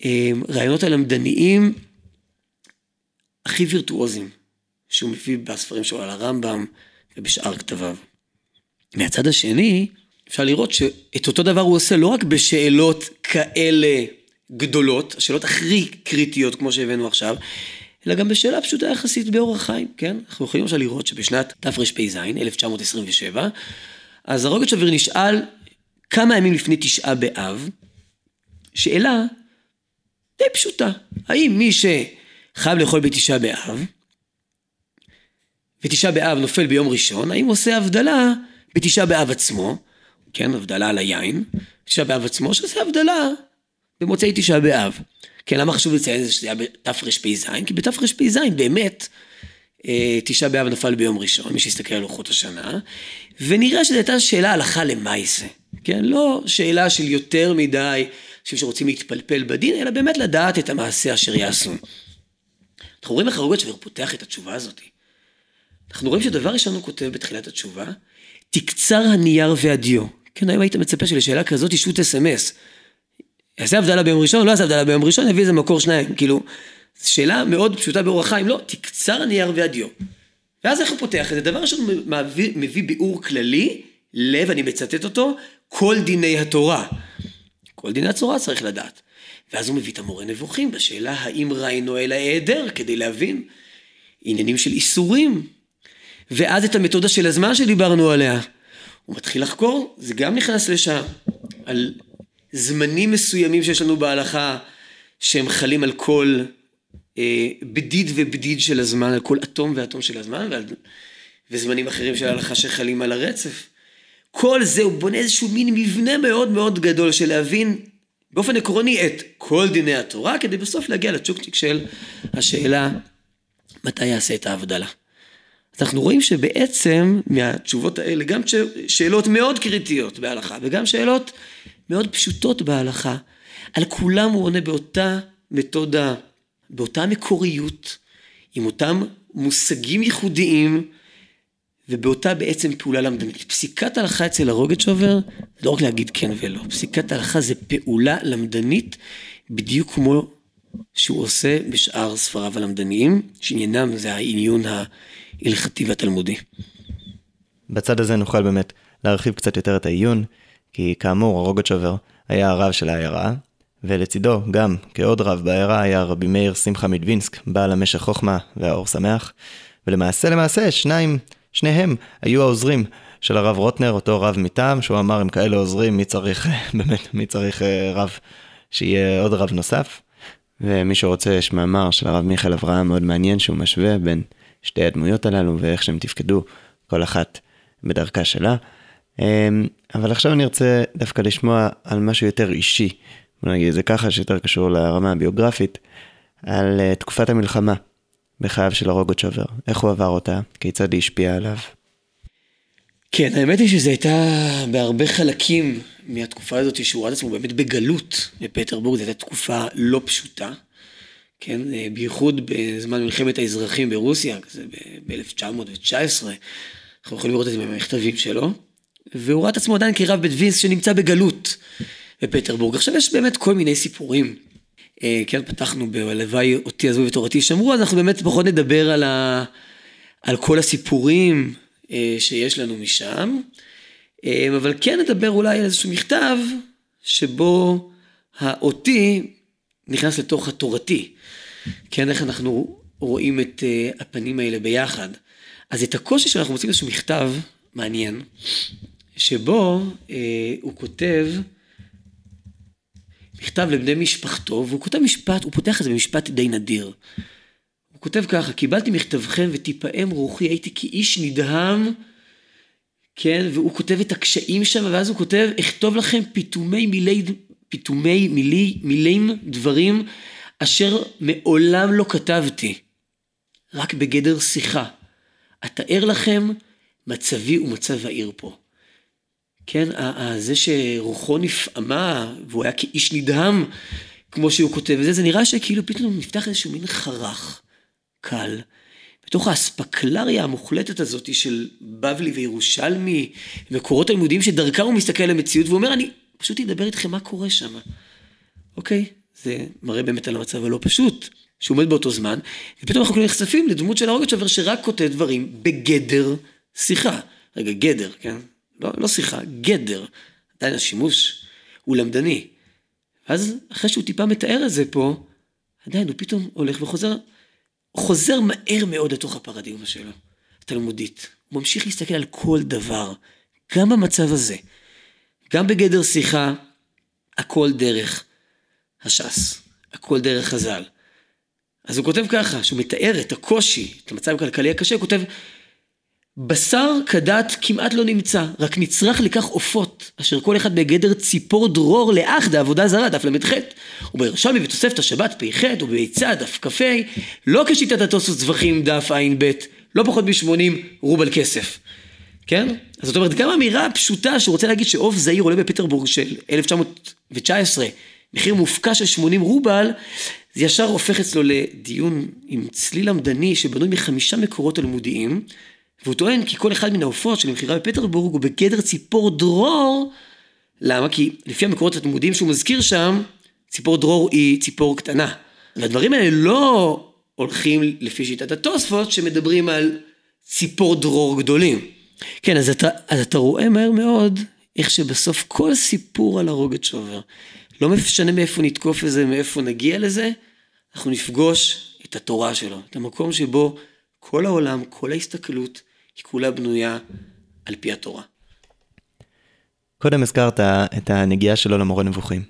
הרעיונות הלמדניים הכי וירטואוזיים שהוא מביא בספרים שלו על הרמב"ם ובשאר כתביו. מהצד השני, אפשר לראות שאת אותו דבר הוא עושה לא רק בשאלות כאלה גדולות, השאלות הכי קריטיות כמו שהבאנו עכשיו, אלא גם בשאלה פשוטה יחסית באורח חיים, כן? אנחנו יכולים עכשיו לראות שבשנת תרפ"ז, 1927, אז הרוגת שביר נשאל כמה ימים לפני תשעה באב, שאלה די פשוטה, האם מי שחייב לאכול בתשעה באב, ותשעה באב נופל ביום ראשון, האם הוא עושה הבדלה בתשעה באב עצמו, כן, הבדלה על היין, תשעה באב עצמו, שעושה הבדלה במוצאי תשעה באב. כן, למה חשוב לציין את זה שזה היה בתרפ"ז? כי בתרפ"ז באמת אה, תשעה באב נפל ביום ראשון, מי שיסתכל על לוחות השנה, ונראה שזו הייתה שאלה הלכה למעשה, כן? לא שאלה של יותר מדי אנשים שרוצים להתפלפל בדין, אלא באמת לדעת את המעשה אשר יעשו. אנחנו רואים איך הרוגת שובר פותח את התשובה הזאת. אנחנו רואים שדבר ראשון הוא כותב בתחילת התשובה, תקצר הנייר והדיו. כן, היום היית מצפה שלשאלה כזאת שו"ת אס.אם.אס. יעשה הבדלה ביום ראשון, לא יעשה הבדלה ביום ראשון, יביא איזה מקור שניים. כאילו, שאלה מאוד פשוטה באורח חיים, לא, תקצר הנייר והדיו. ואז איך הוא פותח את זה? דבר ראשון מביא, מביא ביאור כללי, לב, אני מצטט אותו, כל דיני התורה. כל דיני התורה צריך לדעת. ואז הוא מביא את המורה נבוכים בשאלה האם ראינו אל ההיעדר, כדי להבין עניינים של איסורים. ואז את המתודה של הזמן שדיברנו עליה. הוא מתחיל לחקור, זה גם נכנס לשם, על זמנים מסוימים שיש לנו בהלכה, שהם חלים על כל אה, בדיד ובדיד של הזמן, על כל אטום ואטום של הזמן, ועל, וזמנים אחרים של ההלכה שחלים על הרצף. כל זה הוא בונה איזשהו מין מבנה מאוד מאוד גדול של להבין באופן עקרוני את כל דיני התורה, כדי בסוף להגיע לצ'וקצ'יק של השאלה מתי יעשה את ההבדלה. אז אנחנו רואים שבעצם מהתשובות האלה, גם שאלות מאוד קריטיות בהלכה, וגם שאלות מאוד פשוטות בהלכה, על כולם הוא עונה באותה מתודה, באותה מקוריות, עם אותם מושגים ייחודיים, ובאותה בעצם פעולה למדנית. פסיקת הלכה אצל הרוגצ'ובר, זה לא רק להגיד כן ולא, פסיקת הלכה זה פעולה למדנית, בדיוק כמו שהוא עושה בשאר ספריו הלמדניים, שעניינם זה העניון ההלכתי והתלמודי. בצד הזה נוכל באמת להרחיב קצת יותר את העיון, כי כאמור הרוגצ'ובר היה הרב של העיירה, ולצידו גם כעוד רב בעיירה היה רבי מאיר שמחה מדווינסק, בעל המשך חוכמה והאור שמח, ולמעשה למעשה שניים שניהם היו העוזרים של הרב רוטנר, אותו רב מטעם, שהוא אמר, אם כאלה עוזרים, מי צריך, *laughs* באמת, מי צריך אה, רב, שיהיה עוד רב נוסף. ומי שרוצה, יש מאמר של הרב מיכאל אברהם מאוד מעניין, שהוא משווה בין שתי הדמויות הללו ואיך שהם תפקדו, כל אחת בדרכה שלה. אמ, אבל עכשיו אני רוצה דווקא לשמוע על משהו יותר אישי, בוא נגיד זה ככה, שיותר קשור לרמה הביוגרפית, על אה, תקופת המלחמה. בחייו של הרוגוצ'ובר? איך הוא עבר אותה? כיצד היא השפיעה עליו? כן, האמת היא שזו הייתה בהרבה חלקים מהתקופה הזאת שהוא ראה את עצמו באמת בגלות בפטרבורג, זו הייתה תקופה לא פשוטה, כן, בייחוד בזמן מלחמת האזרחים ברוסיה, זה ב-1919, אנחנו יכולים לראות את זה במכתבים שלו, והוא ראה את עצמו עדיין כרב בית וינסק שנמצא בגלות בפטרבורג. עכשיו יש באמת כל מיני סיפורים אה, כן, פתחנו ב"הלוואי אותי עזבו ותורתי שמרו", אז אנחנו באמת פחות נדבר על, ה... על כל הסיפורים אה, שיש לנו משם, אה, אבל כן נדבר אולי על איזשהו מכתב שבו האותי נכנס לתוך התורתי. כן, איך אנחנו רואים את הפנים האלה ביחד. אז את הקושי שאנחנו מוצאים איזשהו מכתב מעניין, שבו הוא כותב, מכתב לבני משפחתו, והוא כותב משפט, הוא פותח את זה במשפט די נדיר. הוא כותב ככה, קיבלתי מכתבכם ותפעם רוחי, הייתי כאיש נדהם, כן, והוא כותב את הקשיים שם, ואז הוא כותב, אכתוב לכם פיתומי מילי, פיתומי מילי, מילים דברים אשר מעולם לא כתבתי, רק בגדר שיחה. אתאר לכם מצבי ומצב העיר פה. כן, זה שרוחו נפעמה, והוא היה כאיש נדהם, כמו שהוא כותב וזה, זה נראה שכאילו פתאום נפתח איזשהו מין חרך, קל, בתוך האספקלריה המוחלטת הזאת של בבלי וירושלמי, מקורות הלימודיים שדרכם הוא מסתכל על המציאות ואומר, אני פשוט אדבר איתכם מה קורה שם. אוקיי? זה מראה באמת על המצב הלא פשוט, שהוא עומד באותו זמן, ופתאום אנחנו נחשפים לדמות של ההורגת שובר שרק כותב דברים בגדר שיחה. רגע, גדר, כן? לא, לא שיחה, גדר. עדיין השימוש הוא למדני. ואז אחרי שהוא טיפה מתאר את זה פה, עדיין הוא פתאום הולך וחוזר, חוזר מהר מאוד לתוך הפרדיגמה שלו, התלמודית. הוא ממשיך להסתכל על כל דבר, גם במצב הזה, גם בגדר שיחה, הכל דרך הש"ס, הכל דרך חז"ל. אז הוא כותב ככה, שהוא מתאר את הקושי, את המצב הכלכלי הקשה, הוא כותב, בשר כדת כמעט לא נמצא, רק נצרך לכך עופות, אשר כל אחד בגדר ציפור דרור לאח דעבודה זרה, דף ל"ח. ובירושלמי ותוספת השבת פ"ח וביצה דף כ"ה, לא כשיטת התוספות זבחים דף ע"ב, לא פחות מ-80 רובל כסף. כן? אז זאת אומרת, גם אמירה פשוטה שהוא רוצה להגיד שעוף זעיר עולה בפטרבורג של 1919, מחיר מופקע של 80 רובל, זה ישר הופך אצלו לדיון עם צליל עמדני שבנוי מחמישה מקורות תלמודיים. והוא טוען כי כל אחד מן העופות של המכירה בפטרבורג הוא בגדר ציפור דרור. למה? כי לפי המקורות התלמודיים שהוא מזכיר שם, ציפור דרור היא ציפור קטנה. והדברים האלה לא הולכים לפי שיטת התוספות שמדברים על ציפור דרור גדולים. כן, אז אתה, אז אתה רואה מהר מאוד איך שבסוף כל סיפור על הרוגת שובר, לא משנה מאיפה נתקוף את זה, מאיפה נגיע לזה, אנחנו נפגוש את התורה שלו, את המקום שבו כל העולם, כל ההסתכלות, היא כולה בנויה על פי התורה. קודם הזכרת את הנגיעה שלו למורה נבוכים,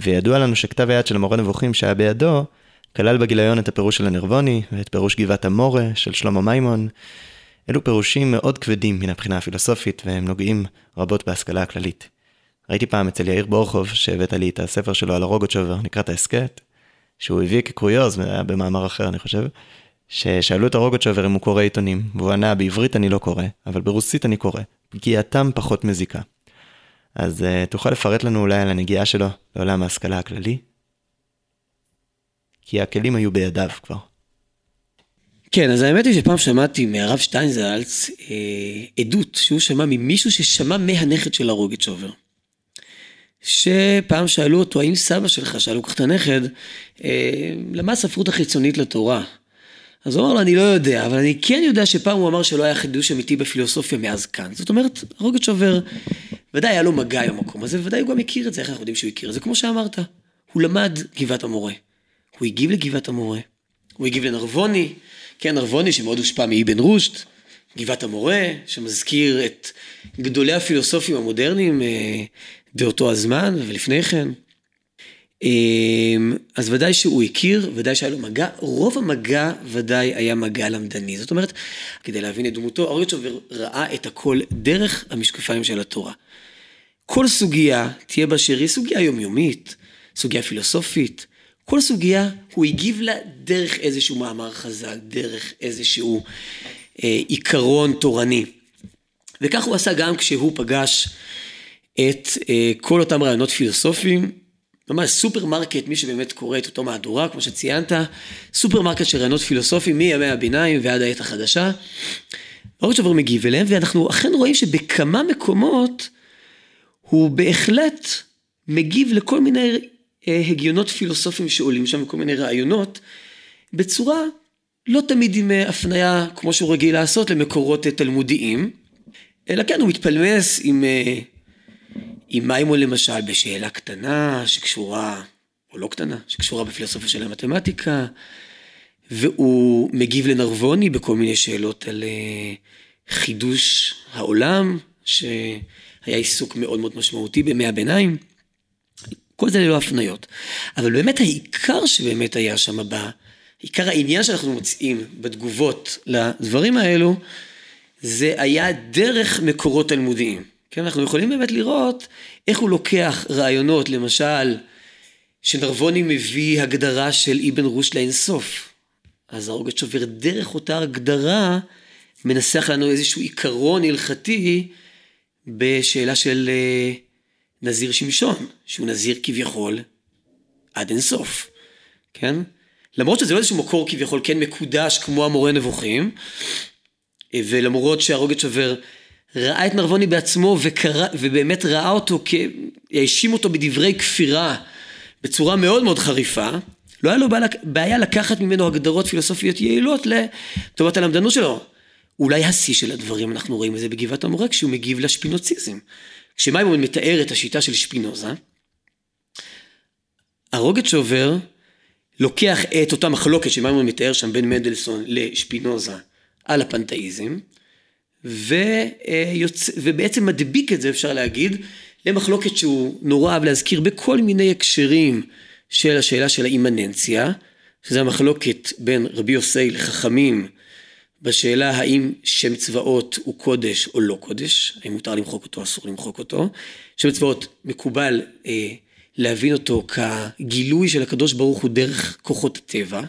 וידוע לנו שכתב היד של המורה נבוכים שהיה בידו, כלל בגיליון את הפירוש של הנרבוני ואת פירוש גבעת המורה של שלמה מימון. אלו פירושים מאוד כבדים מן הבחינה הפילוסופית והם נוגעים רבות בהשכלה הכללית. ראיתי פעם אצל יאיר בורחוב שהבאת לי את הספר שלו על הרוגוצ'ובר, נקרא את ההסכת, שהוא הביא כקרויוז, זה היה במאמר אחר אני חושב, ששאלו את הרוגוצ'ובר אם הוא קורא עיתונים, והוא ענה בעברית אני לא קורא, אבל ברוסית אני קורא, פגיעתם פחות מזיקה. אז uh, תוכל לפרט לנו אולי על הנגיעה שלו לעולם ההשכלה הכללי? כי הכלים היו בידיו כבר. כן, אז האמת היא שפעם שמעתי מהרב שטיינזלץ אה, עדות שהוא שמע ממישהו ששמע מהנכד של הרוגצ'ובר. שפעם שאלו אותו, האם סבא שלך, שאלו כך את הנכד, אה, למד ספרות החיצונית לתורה? אז הוא אמר לו, אני לא יודע, אבל אני כן יודע שפעם הוא אמר שלא היה חידוש אמיתי בפילוסופיה מאז כאן. זאת אומרת, הרוגצ'ובר, ודאי היה לו מגע עם המקום הזה, וודאי הוא גם הכיר את זה, איך אנחנו יודעים שהוא הכיר את זה? כמו שאמרת, הוא למד גבעת המורה. הוא הגיב לגבעת המורה, הוא הגיב לנרבוני, כן, נרבוני שמאוד הושפע מאבן רושט, גבעת המורה, שמזכיר את גדולי הפילוסופים המודרניים אה, באותו הזמן ולפני כן. אה, אז ודאי שהוא הכיר, ודאי שהיה לו מגע, רוב המגע ודאי היה מגע למדני. זאת אומרת, כדי להבין את דמותו, אוריצ'ובר ראה את הכל דרך המשקפיים של התורה. כל סוגיה תהיה באשר היא סוגיה יומיומית, סוגיה פילוסופית, כל סוגיה הוא הגיב לה דרך איזשהו מאמר חז"ל, דרך איזשהו אה, עיקרון תורני. וכך הוא עשה גם כשהוא פגש את אה, כל אותם רעיונות פילוסופיים, ממש סופרמרקט, מי שבאמת קורא את אותו מהדורה, כמו שציינת, סופרמרקט של רעיונות פילוסופיים מימי הביניים ועד העת החדשה. הרוגצ'ובר מגיב אליהם, ואנחנו אכן רואים שבכמה מקומות הוא בהחלט מגיב לכל מיני הגיונות פילוסופיים שעולים שם, כל מיני רעיונות, בצורה לא תמיד עם אה, הפניה, כמו שהוא רגיל לעשות, למקורות אה, תלמודיים, אלא כן, הוא מתפלמס עם, עם מימון למשל בשאלה קטנה שקשורה, או לא קטנה, שקשורה בפילוסופיה של המתמטיקה, והוא מגיב לנרבוני בכל מיני שאלות על חידוש העולם, שהיה עיסוק מאוד מאוד משמעותי בימי הביניים. כל זה ללא הפניות. אבל באמת העיקר שבאמת היה שם, בא, עיקר העניין שאנחנו מוצאים בתגובות לדברים האלו, זה היה דרך מקורות תלמודיים. כן, אנחנו יכולים באמת לראות איך הוא לוקח רעיונות, למשל, שנרבוני מביא הגדרה של אבן רוש לאינסוף. אז הרוגת שובר דרך אותה הגדרה מנסח לנו איזשהו עיקרון הלכתי בשאלה של אה, נזיר שמשון, שהוא נזיר כביכול עד אינסוף, כן? למרות שזה לא איזשהו מקור כביכול כן מקודש כמו המורה נבוכים, ולמרות שהרוגת שובר ראה את נרבוני בעצמו וקרא, ובאמת ראה אותו, האשים אותו בדברי כפירה בצורה מאוד מאוד חריפה, לא היה לו בעיה לקחת ממנו הגדרות פילוסופיות יעילות לטובת הלמדנות שלו. אולי השיא של הדברים, אנחנו רואים את זה בגבעת המורה, כשהוא מגיב לשפינוציזם. כשמיימון מתאר את השיטה של שפינוזה, הרוגת שובר לוקח את אותה מחלוקת שמיימון מתאר שם בין מנדלסון לשפינוזה על הפנתאיזם, ויוצ... ובעצם מדביק את זה, אפשר להגיד, למחלוקת שהוא נורא אהב להזכיר בכל מיני הקשרים של השאלה של האימננציה, שזה המחלוקת בין רבי יוסי לחכמים בשאלה האם שם צבאות הוא קודש או לא קודש, האם מותר למחוק אותו, או אסור למחוק אותו. שם צבאות מקובל אה, להבין אותו כגילוי של הקדוש ברוך הוא דרך כוחות הטבע,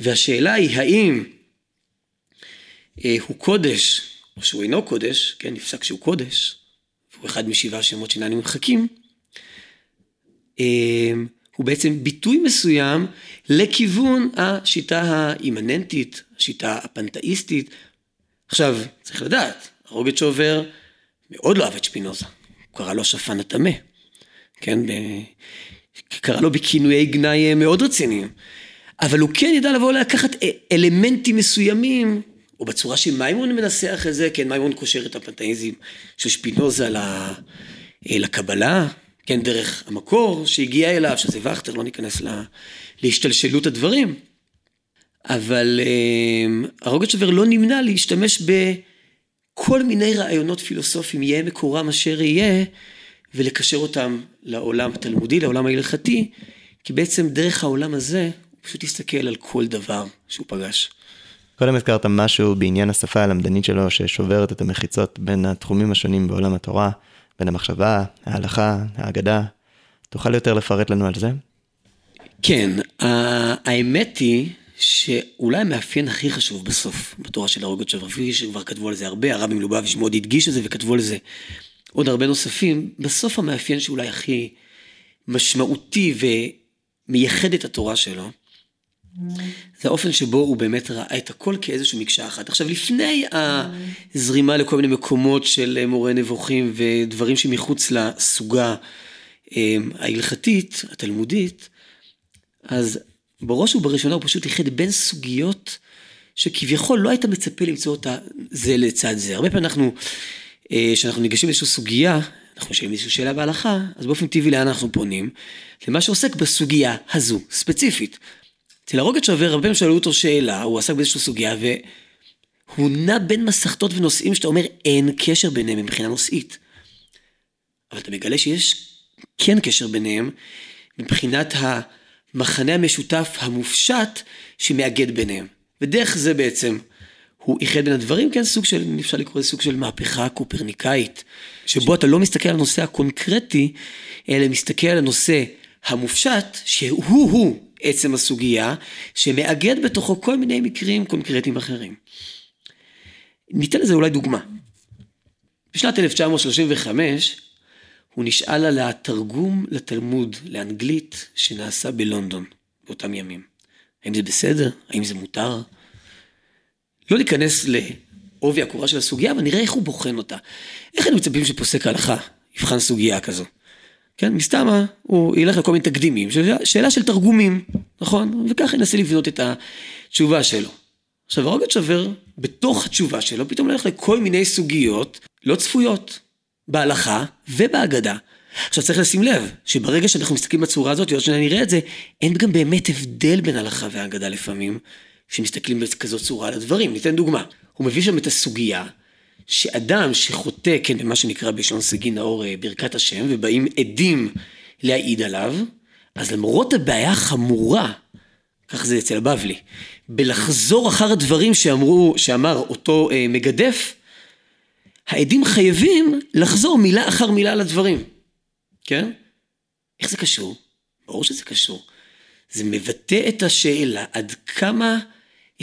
והשאלה היא האם אה, הוא קודש או שהוא אינו קודש, כן, נפסק שהוא קודש, והוא אחד משבעה שמות שאינם נמחקים, אה, הוא בעצם ביטוי מסוים לכיוון השיטה האימננטית, השיטה הפנתאיסטית. עכשיו, צריך לדעת, הרוגצ'ובר מאוד לא אהב את שפינוזה, הוא קרא לו השפן הטמא, כן, קרא לו בכינויי גנאי מאוד רציניים. אבל הוא כן ידע לבוא לקחת אלמנטים מסוימים, או בצורה שמימון מנסח את זה, כן, מימון קושר את הפנטאיזם של שפינוזה לקבלה, כן, דרך המקור שהגיע אליו, שזה וכטר, לא ניכנס לה, להשתלשלות הדברים. אבל אה, הרוגצ'ובר לא נמנע להשתמש בכל מיני רעיונות פילוסופיים, יהיה מקורם אשר יהיה, ולקשר אותם לעולם התלמודי, לעולם ההלכתי, כי בעצם דרך העולם הזה, הוא פשוט הסתכל על כל דבר שהוא פגש. קודם הזכרת משהו בעניין השפה הלמדנית שלו, ששוברת את המחיצות בין התחומים השונים בעולם התורה, בין המחשבה, ההלכה, האגדה. תוכל יותר לפרט לנו על זה? כן, האמת היא שאולי המאפיין הכי חשוב בסוף, בתורה של הרוגות שברפי, שכבר כתבו על זה הרבה, הרבי מלובביץ' מאוד הדגיש את זה וכתבו על זה עוד הרבה נוספים, בסוף המאפיין שאולי הכי משמעותי ומייחד את התורה שלו, האופן שבו הוא באמת ראה את הכל כאיזושהי מקשה אחת. עכשיו, לפני הזרימה לכל מיני מקומות של מורה נבוכים ודברים שמחוץ לסוגה אמ, ההלכתית, התלמודית, אז בראש ובראשונה הוא פשוט איחד בין סוגיות שכביכול לא היית מצפה למצוא אותה זה לצד זה. הרבה פעמים אנחנו, אה, כשאנחנו ניגשים לאיזושהי סוגיה, אנחנו שואלים איזושהי שאלה בהלכה, אז באופן טבעי לאן אנחנו פונים? למה שעוסק בסוגיה הזו, ספציפית. אצל הרוגת שעובר, הרבה פעמים שאלו אותו שאלה, הוא עסק באיזושהי סוגיה, והוא נע בין מסכתות ונושאים שאתה אומר, אין קשר ביניהם מבחינה נושאית. אבל אתה מגלה שיש כן קשר ביניהם, מבחינת המחנה המשותף המופשט שמאגד ביניהם. ודרך זה בעצם הוא איחד בין הדברים, כן, סוג של, אפשר לקרוא לזה סוג של מהפכה קופרניקאית, שבו אתה לא מסתכל על הנושא הקונקרטי, אלא מסתכל על הנושא המופשט, שהוא-הוא עצם הסוגיה, שמאגד בתוכו כל מיני מקרים קונקרטיים אחרים. ניתן לזה אולי דוגמה. בשנת 1935 הוא נשאל על התרגום לתלמוד לאנגלית שנעשה בלונדון באותם ימים. האם זה בסדר? האם זה מותר? לא ניכנס לעובי הקורה של הסוגיה, אבל נראה איך הוא בוחן אותה. איך היינו מצפים שפוסק ההלכה יבחן סוגיה כזו? כן, מסתמה, הוא ילך לכל מיני תקדימים, שאלה של תרגומים, נכון? וככה ינסה לבנות את התשובה שלו. עכשיו, הרוגת שובר, בתוך התשובה שלו, פתאום הולך לכל מיני סוגיות לא צפויות, בהלכה ובהגדה. עכשיו צריך לשים לב, שברגע שאנחנו מסתכלים בצורה הזאת, ועוד שניה נראה את זה, אין גם באמת הבדל בין הלכה והגדה לפעמים, שמסתכלים בכזאת צורה על הדברים. ניתן דוגמה. הוא מביא שם את הסוגיה שאדם שחוטא, כן, במה שנקרא בלשון סגי נאור אה, ברכת השם, ובאים עדים להעיד עליו, אז למרות הבעיה החמורה, כך זה אצל הבבלי, בלחזור אחר הדברים שאמרו, שאמר אותו אה, מגדף, העדים חייבים לחזור מילה אחר מילה על הדברים, כן? איך זה קשור? ברור שזה קשור. זה מבטא את השאלה עד כמה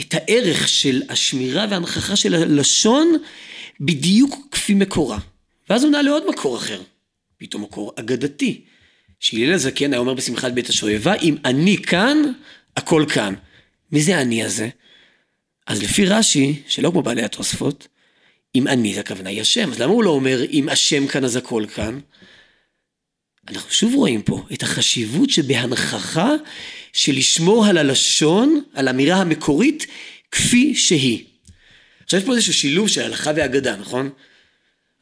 את הערך של השמירה והנכחה של הלשון בדיוק כפי מקורה. ואז הוא נע לעוד מקור אחר, פתאום מקור אגדתי. שהלל הזקן היה אומר בשמחת בית השואבה, אם אני כאן, הכל כאן. מי זה אני הזה? אז לפי רש"י, שלא כמו בעלי התוספות, אם אני הכוונה היא השם, אז למה הוא לא אומר אם השם כאן אז הכל כאן? אנחנו שוב רואים פה את החשיבות שבהנכחה של לשמור על הלשון, על האמירה המקורית, כפי שהיא. עכשיו יש פה איזשהו שילוב של הלכה ואגדה, נכון?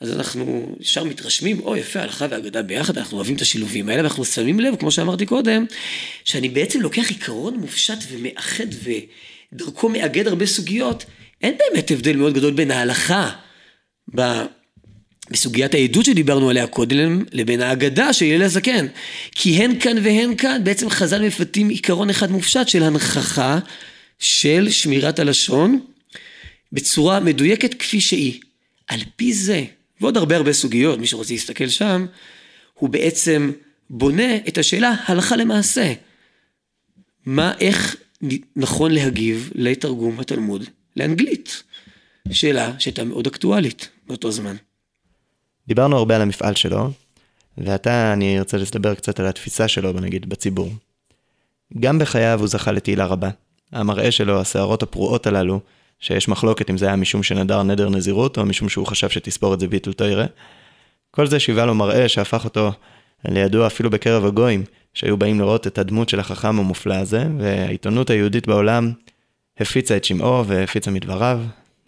אז אנחנו ישר מתרשמים, או יפה, הלכה ואגדה ביחד, אנחנו אוהבים את השילובים האלה, ואנחנו שמים לב, כמו שאמרתי קודם, שאני בעצם לוקח עיקרון מופשט ומאחד ודרכו מאגד הרבה סוגיות, אין באמת הבדל מאוד גדול בין ההלכה בסוגיית העדות שדיברנו עליה קודם, לבין ההגדה של הלל הזקן. כי הן כאן והן כאן, בעצם חז"ל מפתים עיקרון אחד מופשט של הנכחה של שמירת הלשון בצורה מדויקת כפי שהיא. על פי זה, ועוד הרבה הרבה סוגיות, מי שרוצה להסתכל שם, הוא בעצם בונה את השאלה הלכה למעשה. מה, איך נכון להגיב לתרגום התלמוד לאנגלית? שאלה שהייתה מאוד אקטואלית באותו זמן. דיברנו הרבה על המפעל שלו, ועתה אני ארצה לדבר קצת על התפיסה שלו, נגיד, בציבור. גם בחייו הוא זכה לתהילה רבה. המראה שלו, השערות הפרועות הללו, שיש מחלוקת אם זה היה משום שנדר נדר נזירות, או משום שהוא חשב שתספור את זה ביטל תוירה. כל זה שיבה לו מראה שהפך אותו לידוע אפילו בקרב הגויים, שהיו באים לראות את הדמות של החכם המופלא הזה, והעיתונות היהודית בעולם הפיצה את שמעו והפיצה מדבריו.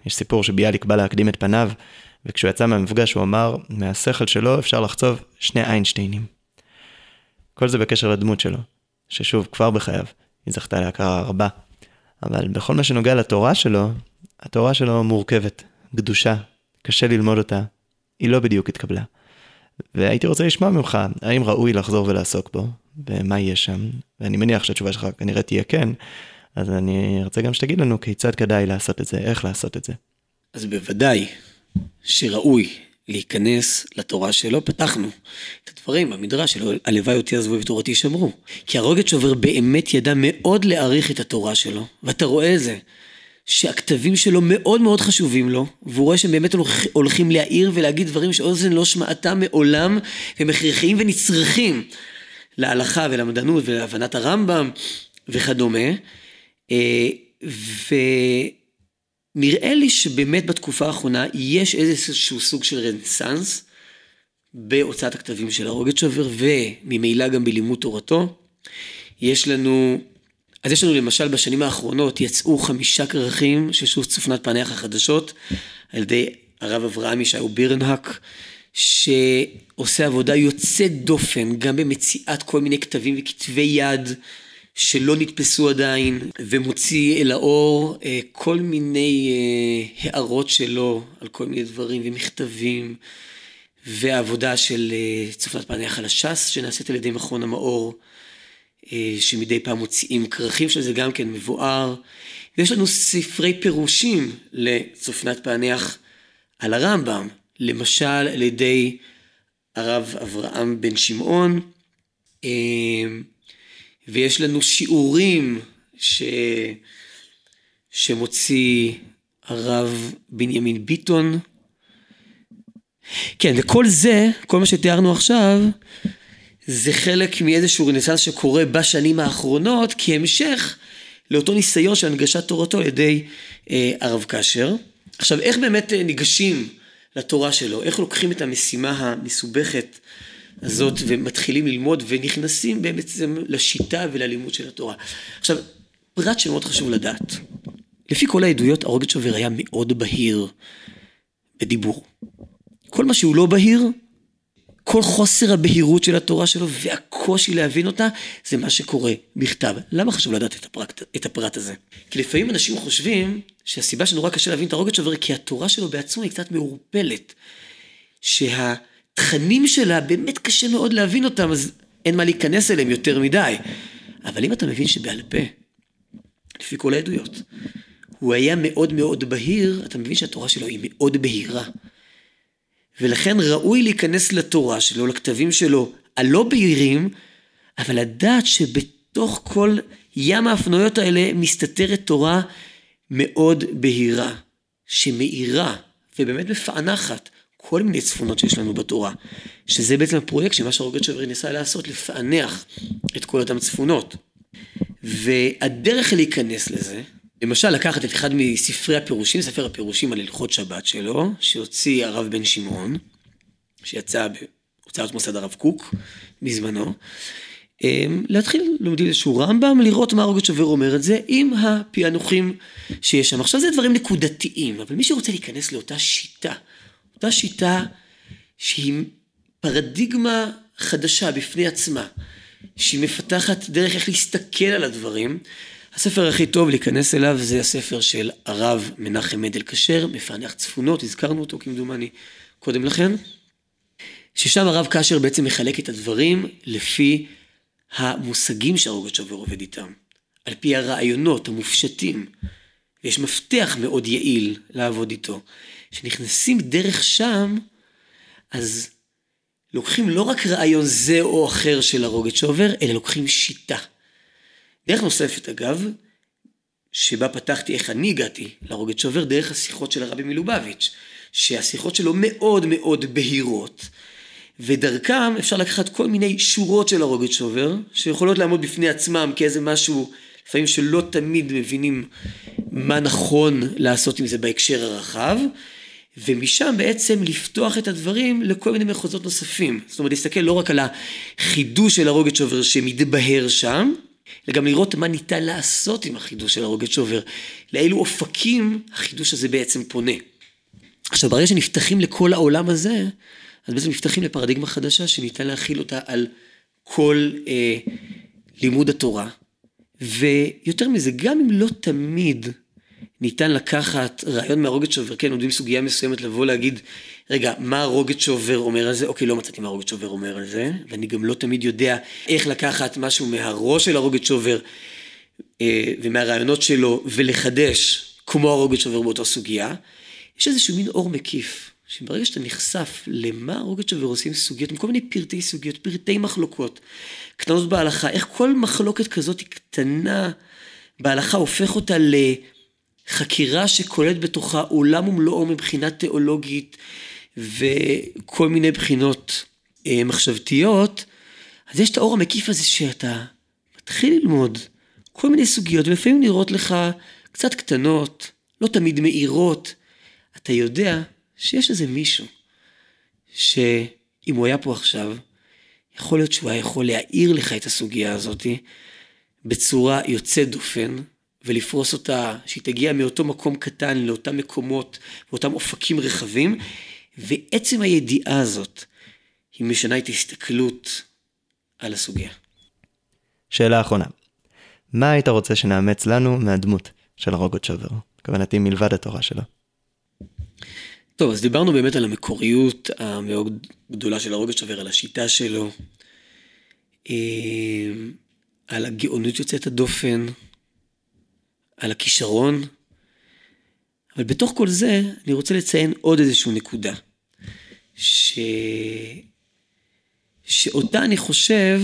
יש סיפור שביאליק בא להקדים את פניו, וכשהוא יצא מהמפגש הוא אמר, מהשכל שלו אפשר לחצוב שני איינשטיינים. כל זה בקשר לדמות שלו, ששוב, כבר בחייו, היא זכתה להכרה רבה. אבל בכל מה שנוגע לתורה שלו, התורה שלו מורכבת, גדושה, קשה ללמוד אותה, היא לא בדיוק התקבלה. והייתי רוצה לשמוע ממך, האם ראוי לחזור ולעסוק בו, ומה יהיה שם, ואני מניח שהתשובה שלך כנראה תהיה כן, אז אני רוצה גם שתגיד לנו כיצד כדאי לעשות את זה, איך לעשות את זה. אז בוודאי שראוי להיכנס לתורה שלו, פתחנו את הדברים במדרש שלו, הלוואי אותי עזבו ותורתי שמרו. כי הרוגת שובר באמת ידע מאוד להעריך את התורה שלו, ואתה רואה את זה. שהכתבים שלו מאוד מאוד חשובים לו, והוא רואה שהם באמת הולכים להעיר ולהגיד דברים שאוזן לא שמעתה מעולם, והם הכרחיים ונצרכים להלכה ולמדענות ולהבנת הרמב"ם וכדומה. אה, ונראה לי שבאמת בתקופה האחרונה יש איזשהו סוג של רנסאנס בהוצאת הכתבים של הרוגצ'ובר וממילא גם בלימוד תורתו. יש לנו אז יש לנו למשל בשנים האחרונות יצאו חמישה כרכים של שוב צופנת פענח החדשות על ידי הרב אברהם ישעיהו בירנהק שעושה עבודה יוצאת דופן גם במציאת כל מיני כתבים וכתבי יד שלא נתפסו עדיין ומוציא אל האור אה, כל מיני אה, הערות שלו על כל מיני דברים ומכתבים והעבודה של אה, צופנת על הש"ס שנעשית על ידי מכון המאור אה, שמדי פעם מוציאים כרכים של זה גם כן מבואר. ויש לנו ספרי פירושים לצופנת פענח על הרמב"ם, למשל על ידי הרב אברהם בן שמעון, אה, ויש לנו שיעורים ש... שמוציא הרב בנימין ביטון. כן, וכל זה, כל מה שתיארנו עכשיו, זה חלק מאיזשהו רנסנס שקורה בשנים האחרונות כהמשך לאותו ניסיון של הנגשת תורתו על ידי אה, הרב קשר. עכשיו, איך באמת אה, ניגשים לתורה שלו? איך לוקחים את המשימה המסובכת הזאת ומתחילים ללמוד ונכנסים בעצם לשיטה וללימוד של התורה? עכשיו, פרט שמאוד חשוב לדעת. לפי כל העדויות, הרוגת שובר היה מאוד בהיר בדיבור. כל מה שהוא לא בהיר, כל חוסר הבהירות של התורה שלו והקושי להבין אותה, זה מה שקורה בכתב. למה חשוב לדעת את הפרט, את הפרט הזה? כי לפעמים אנשים חושבים שהסיבה שנורא קשה להבין את הרוגת שובר, כי התורה שלו בעצמו היא קצת מעורפלת. שהתכנים שלה באמת קשה מאוד להבין אותם, אז אין מה להיכנס אליהם יותר מדי. אבל אם אתה מבין שבעל פה, לפי כל העדויות, הוא היה מאוד מאוד בהיר, אתה מבין שהתורה שלו היא מאוד בהירה. ולכן ראוי להיכנס לתורה שלו, לכתבים שלו, הלא בהירים, אבל לדעת שבתוך כל ים ההפנויות האלה מסתתרת תורה מאוד בהירה, שמאירה ובאמת מפענחת כל מיני צפונות שיש לנו בתורה, שזה בעצם הפרויקט שמה שהרוגת שברי ניסה לעשות, לפענח את כל אותן צפונות. והדרך להיכנס לזה, למשל, לקחת את אחד מספרי הפירושים, ספר הפירושים על הלכות שבת שלו, שהוציא הרב בן שמעון, שיצא בהוצאת מוסד הרב קוק בזמנו, אמ, להתחיל לומדים איזשהו רמב"ם, לראות מה רוגת שובר אומר את זה, עם הפענוחים שיש שם. עכשיו זה דברים נקודתיים, אבל מי שרוצה להיכנס לאותה שיטה, אותה שיטה שהיא פרדיגמה חדשה בפני עצמה, שהיא מפתחת דרך איך להסתכל על הדברים, הספר הכי טוב להיכנס אליו זה הספר של הרב מנחם מדל כשר, מפענח צפונות, הזכרנו אותו כמדומני קודם לכן, ששם הרב כשר בעצם מחלק את הדברים לפי המושגים שהרוגת שובר עובד איתם, על פי הרעיונות המופשטים, ויש מפתח מאוד יעיל לעבוד איתו. כשנכנסים דרך שם, אז לוקחים לא רק רעיון זה או אחר של הרוגת שובר, אלא לוקחים שיטה. דרך נוספת אגב, שבה פתחתי איך אני הגעתי לרוגת שובר, דרך השיחות של הרבי מלובביץ', שהשיחות שלו מאוד מאוד בהירות, ודרכם אפשר לקחת כל מיני שורות של הרוגת שובר, שיכולות לעמוד בפני עצמם כאיזה משהו, לפעמים שלא תמיד מבינים מה נכון לעשות עם זה בהקשר הרחב, ומשם בעצם לפתוח את הדברים לכל מיני מחוזות נוספים. זאת אומרת, להסתכל לא רק על החידוש של הרוגת שובר שמתבהר שם, אלא גם לראות מה ניתן לעשות עם החידוש של הרוגת שובר, לאילו אופקים החידוש הזה בעצם פונה. עכשיו, ברגע שנפתחים לכל העולם הזה, אז בעצם נפתחים לפרדיגמה חדשה שניתן להכיל אותה על כל אה, לימוד התורה. ויותר מזה, גם אם לא תמיד ניתן לקחת רעיון מהרוגת שובר, כן, עומדים סוגיה מסוימת לבוא להגיד, רגע, מה הרוגת שובר אומר על זה? אוקיי, לא מצאתי מה הרוגת שובר אומר על זה, ואני גם לא תמיד יודע איך לקחת משהו מהראש של הרוגת שובר אה, ומהרעיונות שלו ולחדש כמו הרוגת שובר באותה סוגיה. יש איזשהו מין אור מקיף, שברגע שאתה נחשף למה הרוגת שובר עושים סוגיות, עם כל מיני פרטי סוגיות, פרטי מחלוקות, קטנות בהלכה, איך כל מחלוקת כזאת היא קטנה בהלכה הופך אותה ל... חקירה שכוללת בתוכה עולם ומלואו מבחינה תיאולוגית וכל מיני בחינות אה, מחשבתיות, אז יש את האור המקיף הזה שאתה מתחיל ללמוד כל מיני סוגיות, ולפעמים נראות לך קצת קטנות, לא תמיד מאירות. אתה יודע שיש איזה מישהו שאם הוא היה פה עכשיו, יכול להיות שהוא היה יכול להאיר לך את הסוגיה הזאת בצורה יוצאת דופן, ולפרוס אותה, שהיא תגיע מאותו מקום קטן לאותם מקומות ואותם אופקים רחבים, ועצם הידיעה הזאת היא משנה את ההסתכלות על הסוגיה. שאלה אחרונה, מה היית רוצה שנאמץ לנו מהדמות של הרוגות שובר? כוונתי מלבד התורה שלו. טוב, אז דיברנו באמת על המקוריות המאוד גדולה של הרוגות שובר, על השיטה שלו, אה, על הגאונות יוצאת הדופן, על הכישרון, אבל בתוך כל זה אני רוצה לציין עוד איזושהי נקודה, ש... שאותה אני חושב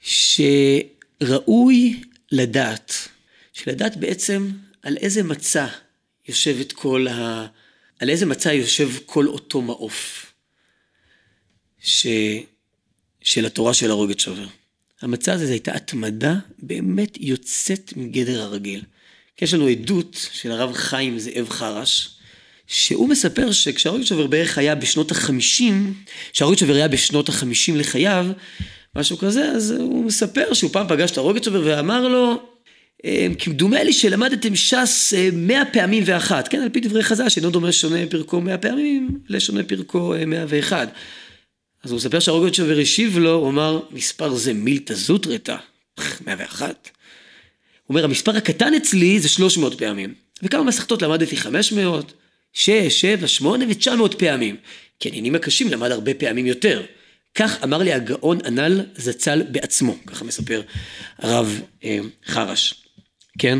שראוי לדעת, שלדעת בעצם על איזה מצע יושבת כל ה... על איזה מצע יושב כל אותו מעוף ש... של התורה של הרוגת שובר. המצע הזה, זו הייתה התמדה באמת יוצאת מגדר הרגיל. יש לנו עדות של הרב חיים זאב חרש, שהוא מספר שכשהרוגת שובר בערך היה בשנות החמישים, כשהרוגת שובר היה בשנות החמישים לחייו, משהו כזה, אז הוא מספר שהוא פעם פגש את הרוגת שובר ואמר לו, אמ, כמדומה לי שלמדתם ש"ס אה, מאה פעמים ואחת, כן, על פי דברי חז"ל, שאינו דומה שונה פרקו מאה פעמים לשונה פרקו אה, מאה ואחד. אז הוא מספר שהרוגוצ'ובר השיב לו, הוא אמר, מספר זה מילתא זוטרתא, 101. הוא אומר, המספר הקטן אצלי זה 300 פעמים. וכמה מסכתות למדתי? 500, 6, 7, 8 ו-900 פעמים. כי העניינים הקשים למד הרבה פעמים יותר. כך אמר לי הגאון הנ"ל זצ"ל בעצמו, ככה מספר הרב אה, חרש, כן?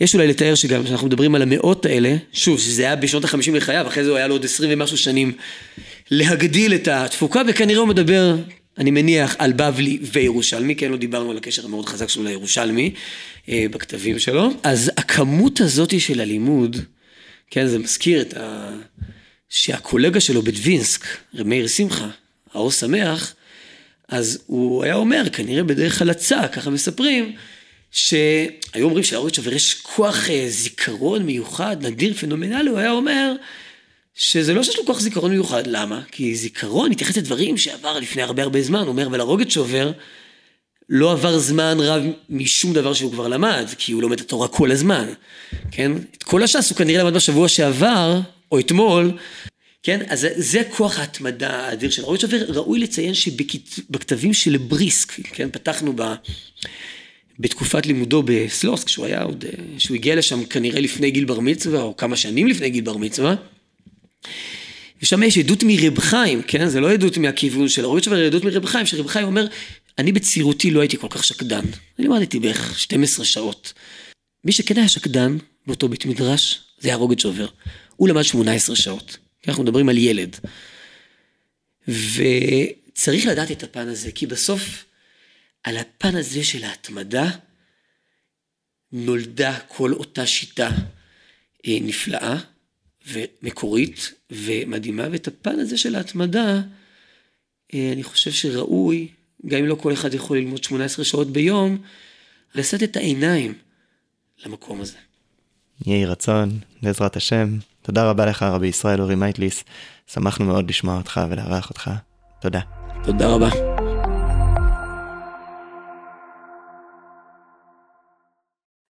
יש אולי לתאר שגם כשאנחנו מדברים על המאות האלה, שוב, שזה היה בשנות החמישים לחייו, אחרי זה הוא היה לו עוד עשרים ומשהו שנים להגדיל את התפוקה, וכנראה הוא מדבר, אני מניח, על בבלי וירושלמי, כן, לא דיברנו על הקשר המאוד חזק שלו לירושלמי אה, בכתבים שלו. אז הכמות הזאת של הלימוד, כן, זה מזכיר את ה... שהקולגה שלו בדווינסק, רב מאיר שמחה, האור שמח, אז הוא היה אומר, כנראה בדרך הלצה, ככה מספרים, שהיו אומרים שלאורית שובר יש כוח אה, זיכרון מיוחד, נדיר, פנומנלי, הוא היה אומר שזה לא שיש לו כוח זיכרון מיוחד, למה? כי זיכרון מתייחס לדברים שעבר לפני הרבה הרבה זמן, אומר, אבל הרוגת שובר לא עבר זמן רב משום דבר שהוא כבר למד, כי הוא לומד את התורה כל הזמן, כן? את כל הש"ס הוא כנראה למד בשבוע שעבר, או אתמול, כן? אז זה כוח ההתמדה האדיר של הרוגת שובר. ראוי לציין שבכתבים של בריסק, כן? פתחנו ב... בתקופת לימודו בסלוסק, כשהוא היה עוד, שהוא הגיע לשם כנראה לפני גיל בר מצווה, או כמה שנים לפני גיל בר מצווה. ושם יש עדות מרב חיים, כן? זה לא עדות מהכיוון של הרב שבר, עדות מרב חיים, שרב חיים אומר, אני בצעירותי לא הייתי כל כך שקדן. אני למדתי בערך 12 שעות. מי שכן היה שקדן באותו בית מדרש, זה היה רוגד שובר. הוא למד 18 שעות. אנחנו מדברים על ילד. וצריך לדעת את הפן הזה, כי בסוף על הפן הזה של ההתמדה נולדה כל אותה שיטה אה, נפלאה ומקורית ומדהימה, ואת הפן הזה של ההתמדה, אה, אני חושב שראוי, גם אם לא כל אחד יכול ללמוד 18 שעות ביום, לשאת את העיניים למקום הזה. יהי רצון, בעזרת השם, תודה רבה לך רבי ישראל אורי מייטליס, שמחנו מאוד לשמוע אותך ולארח אותך. תודה. תודה רבה.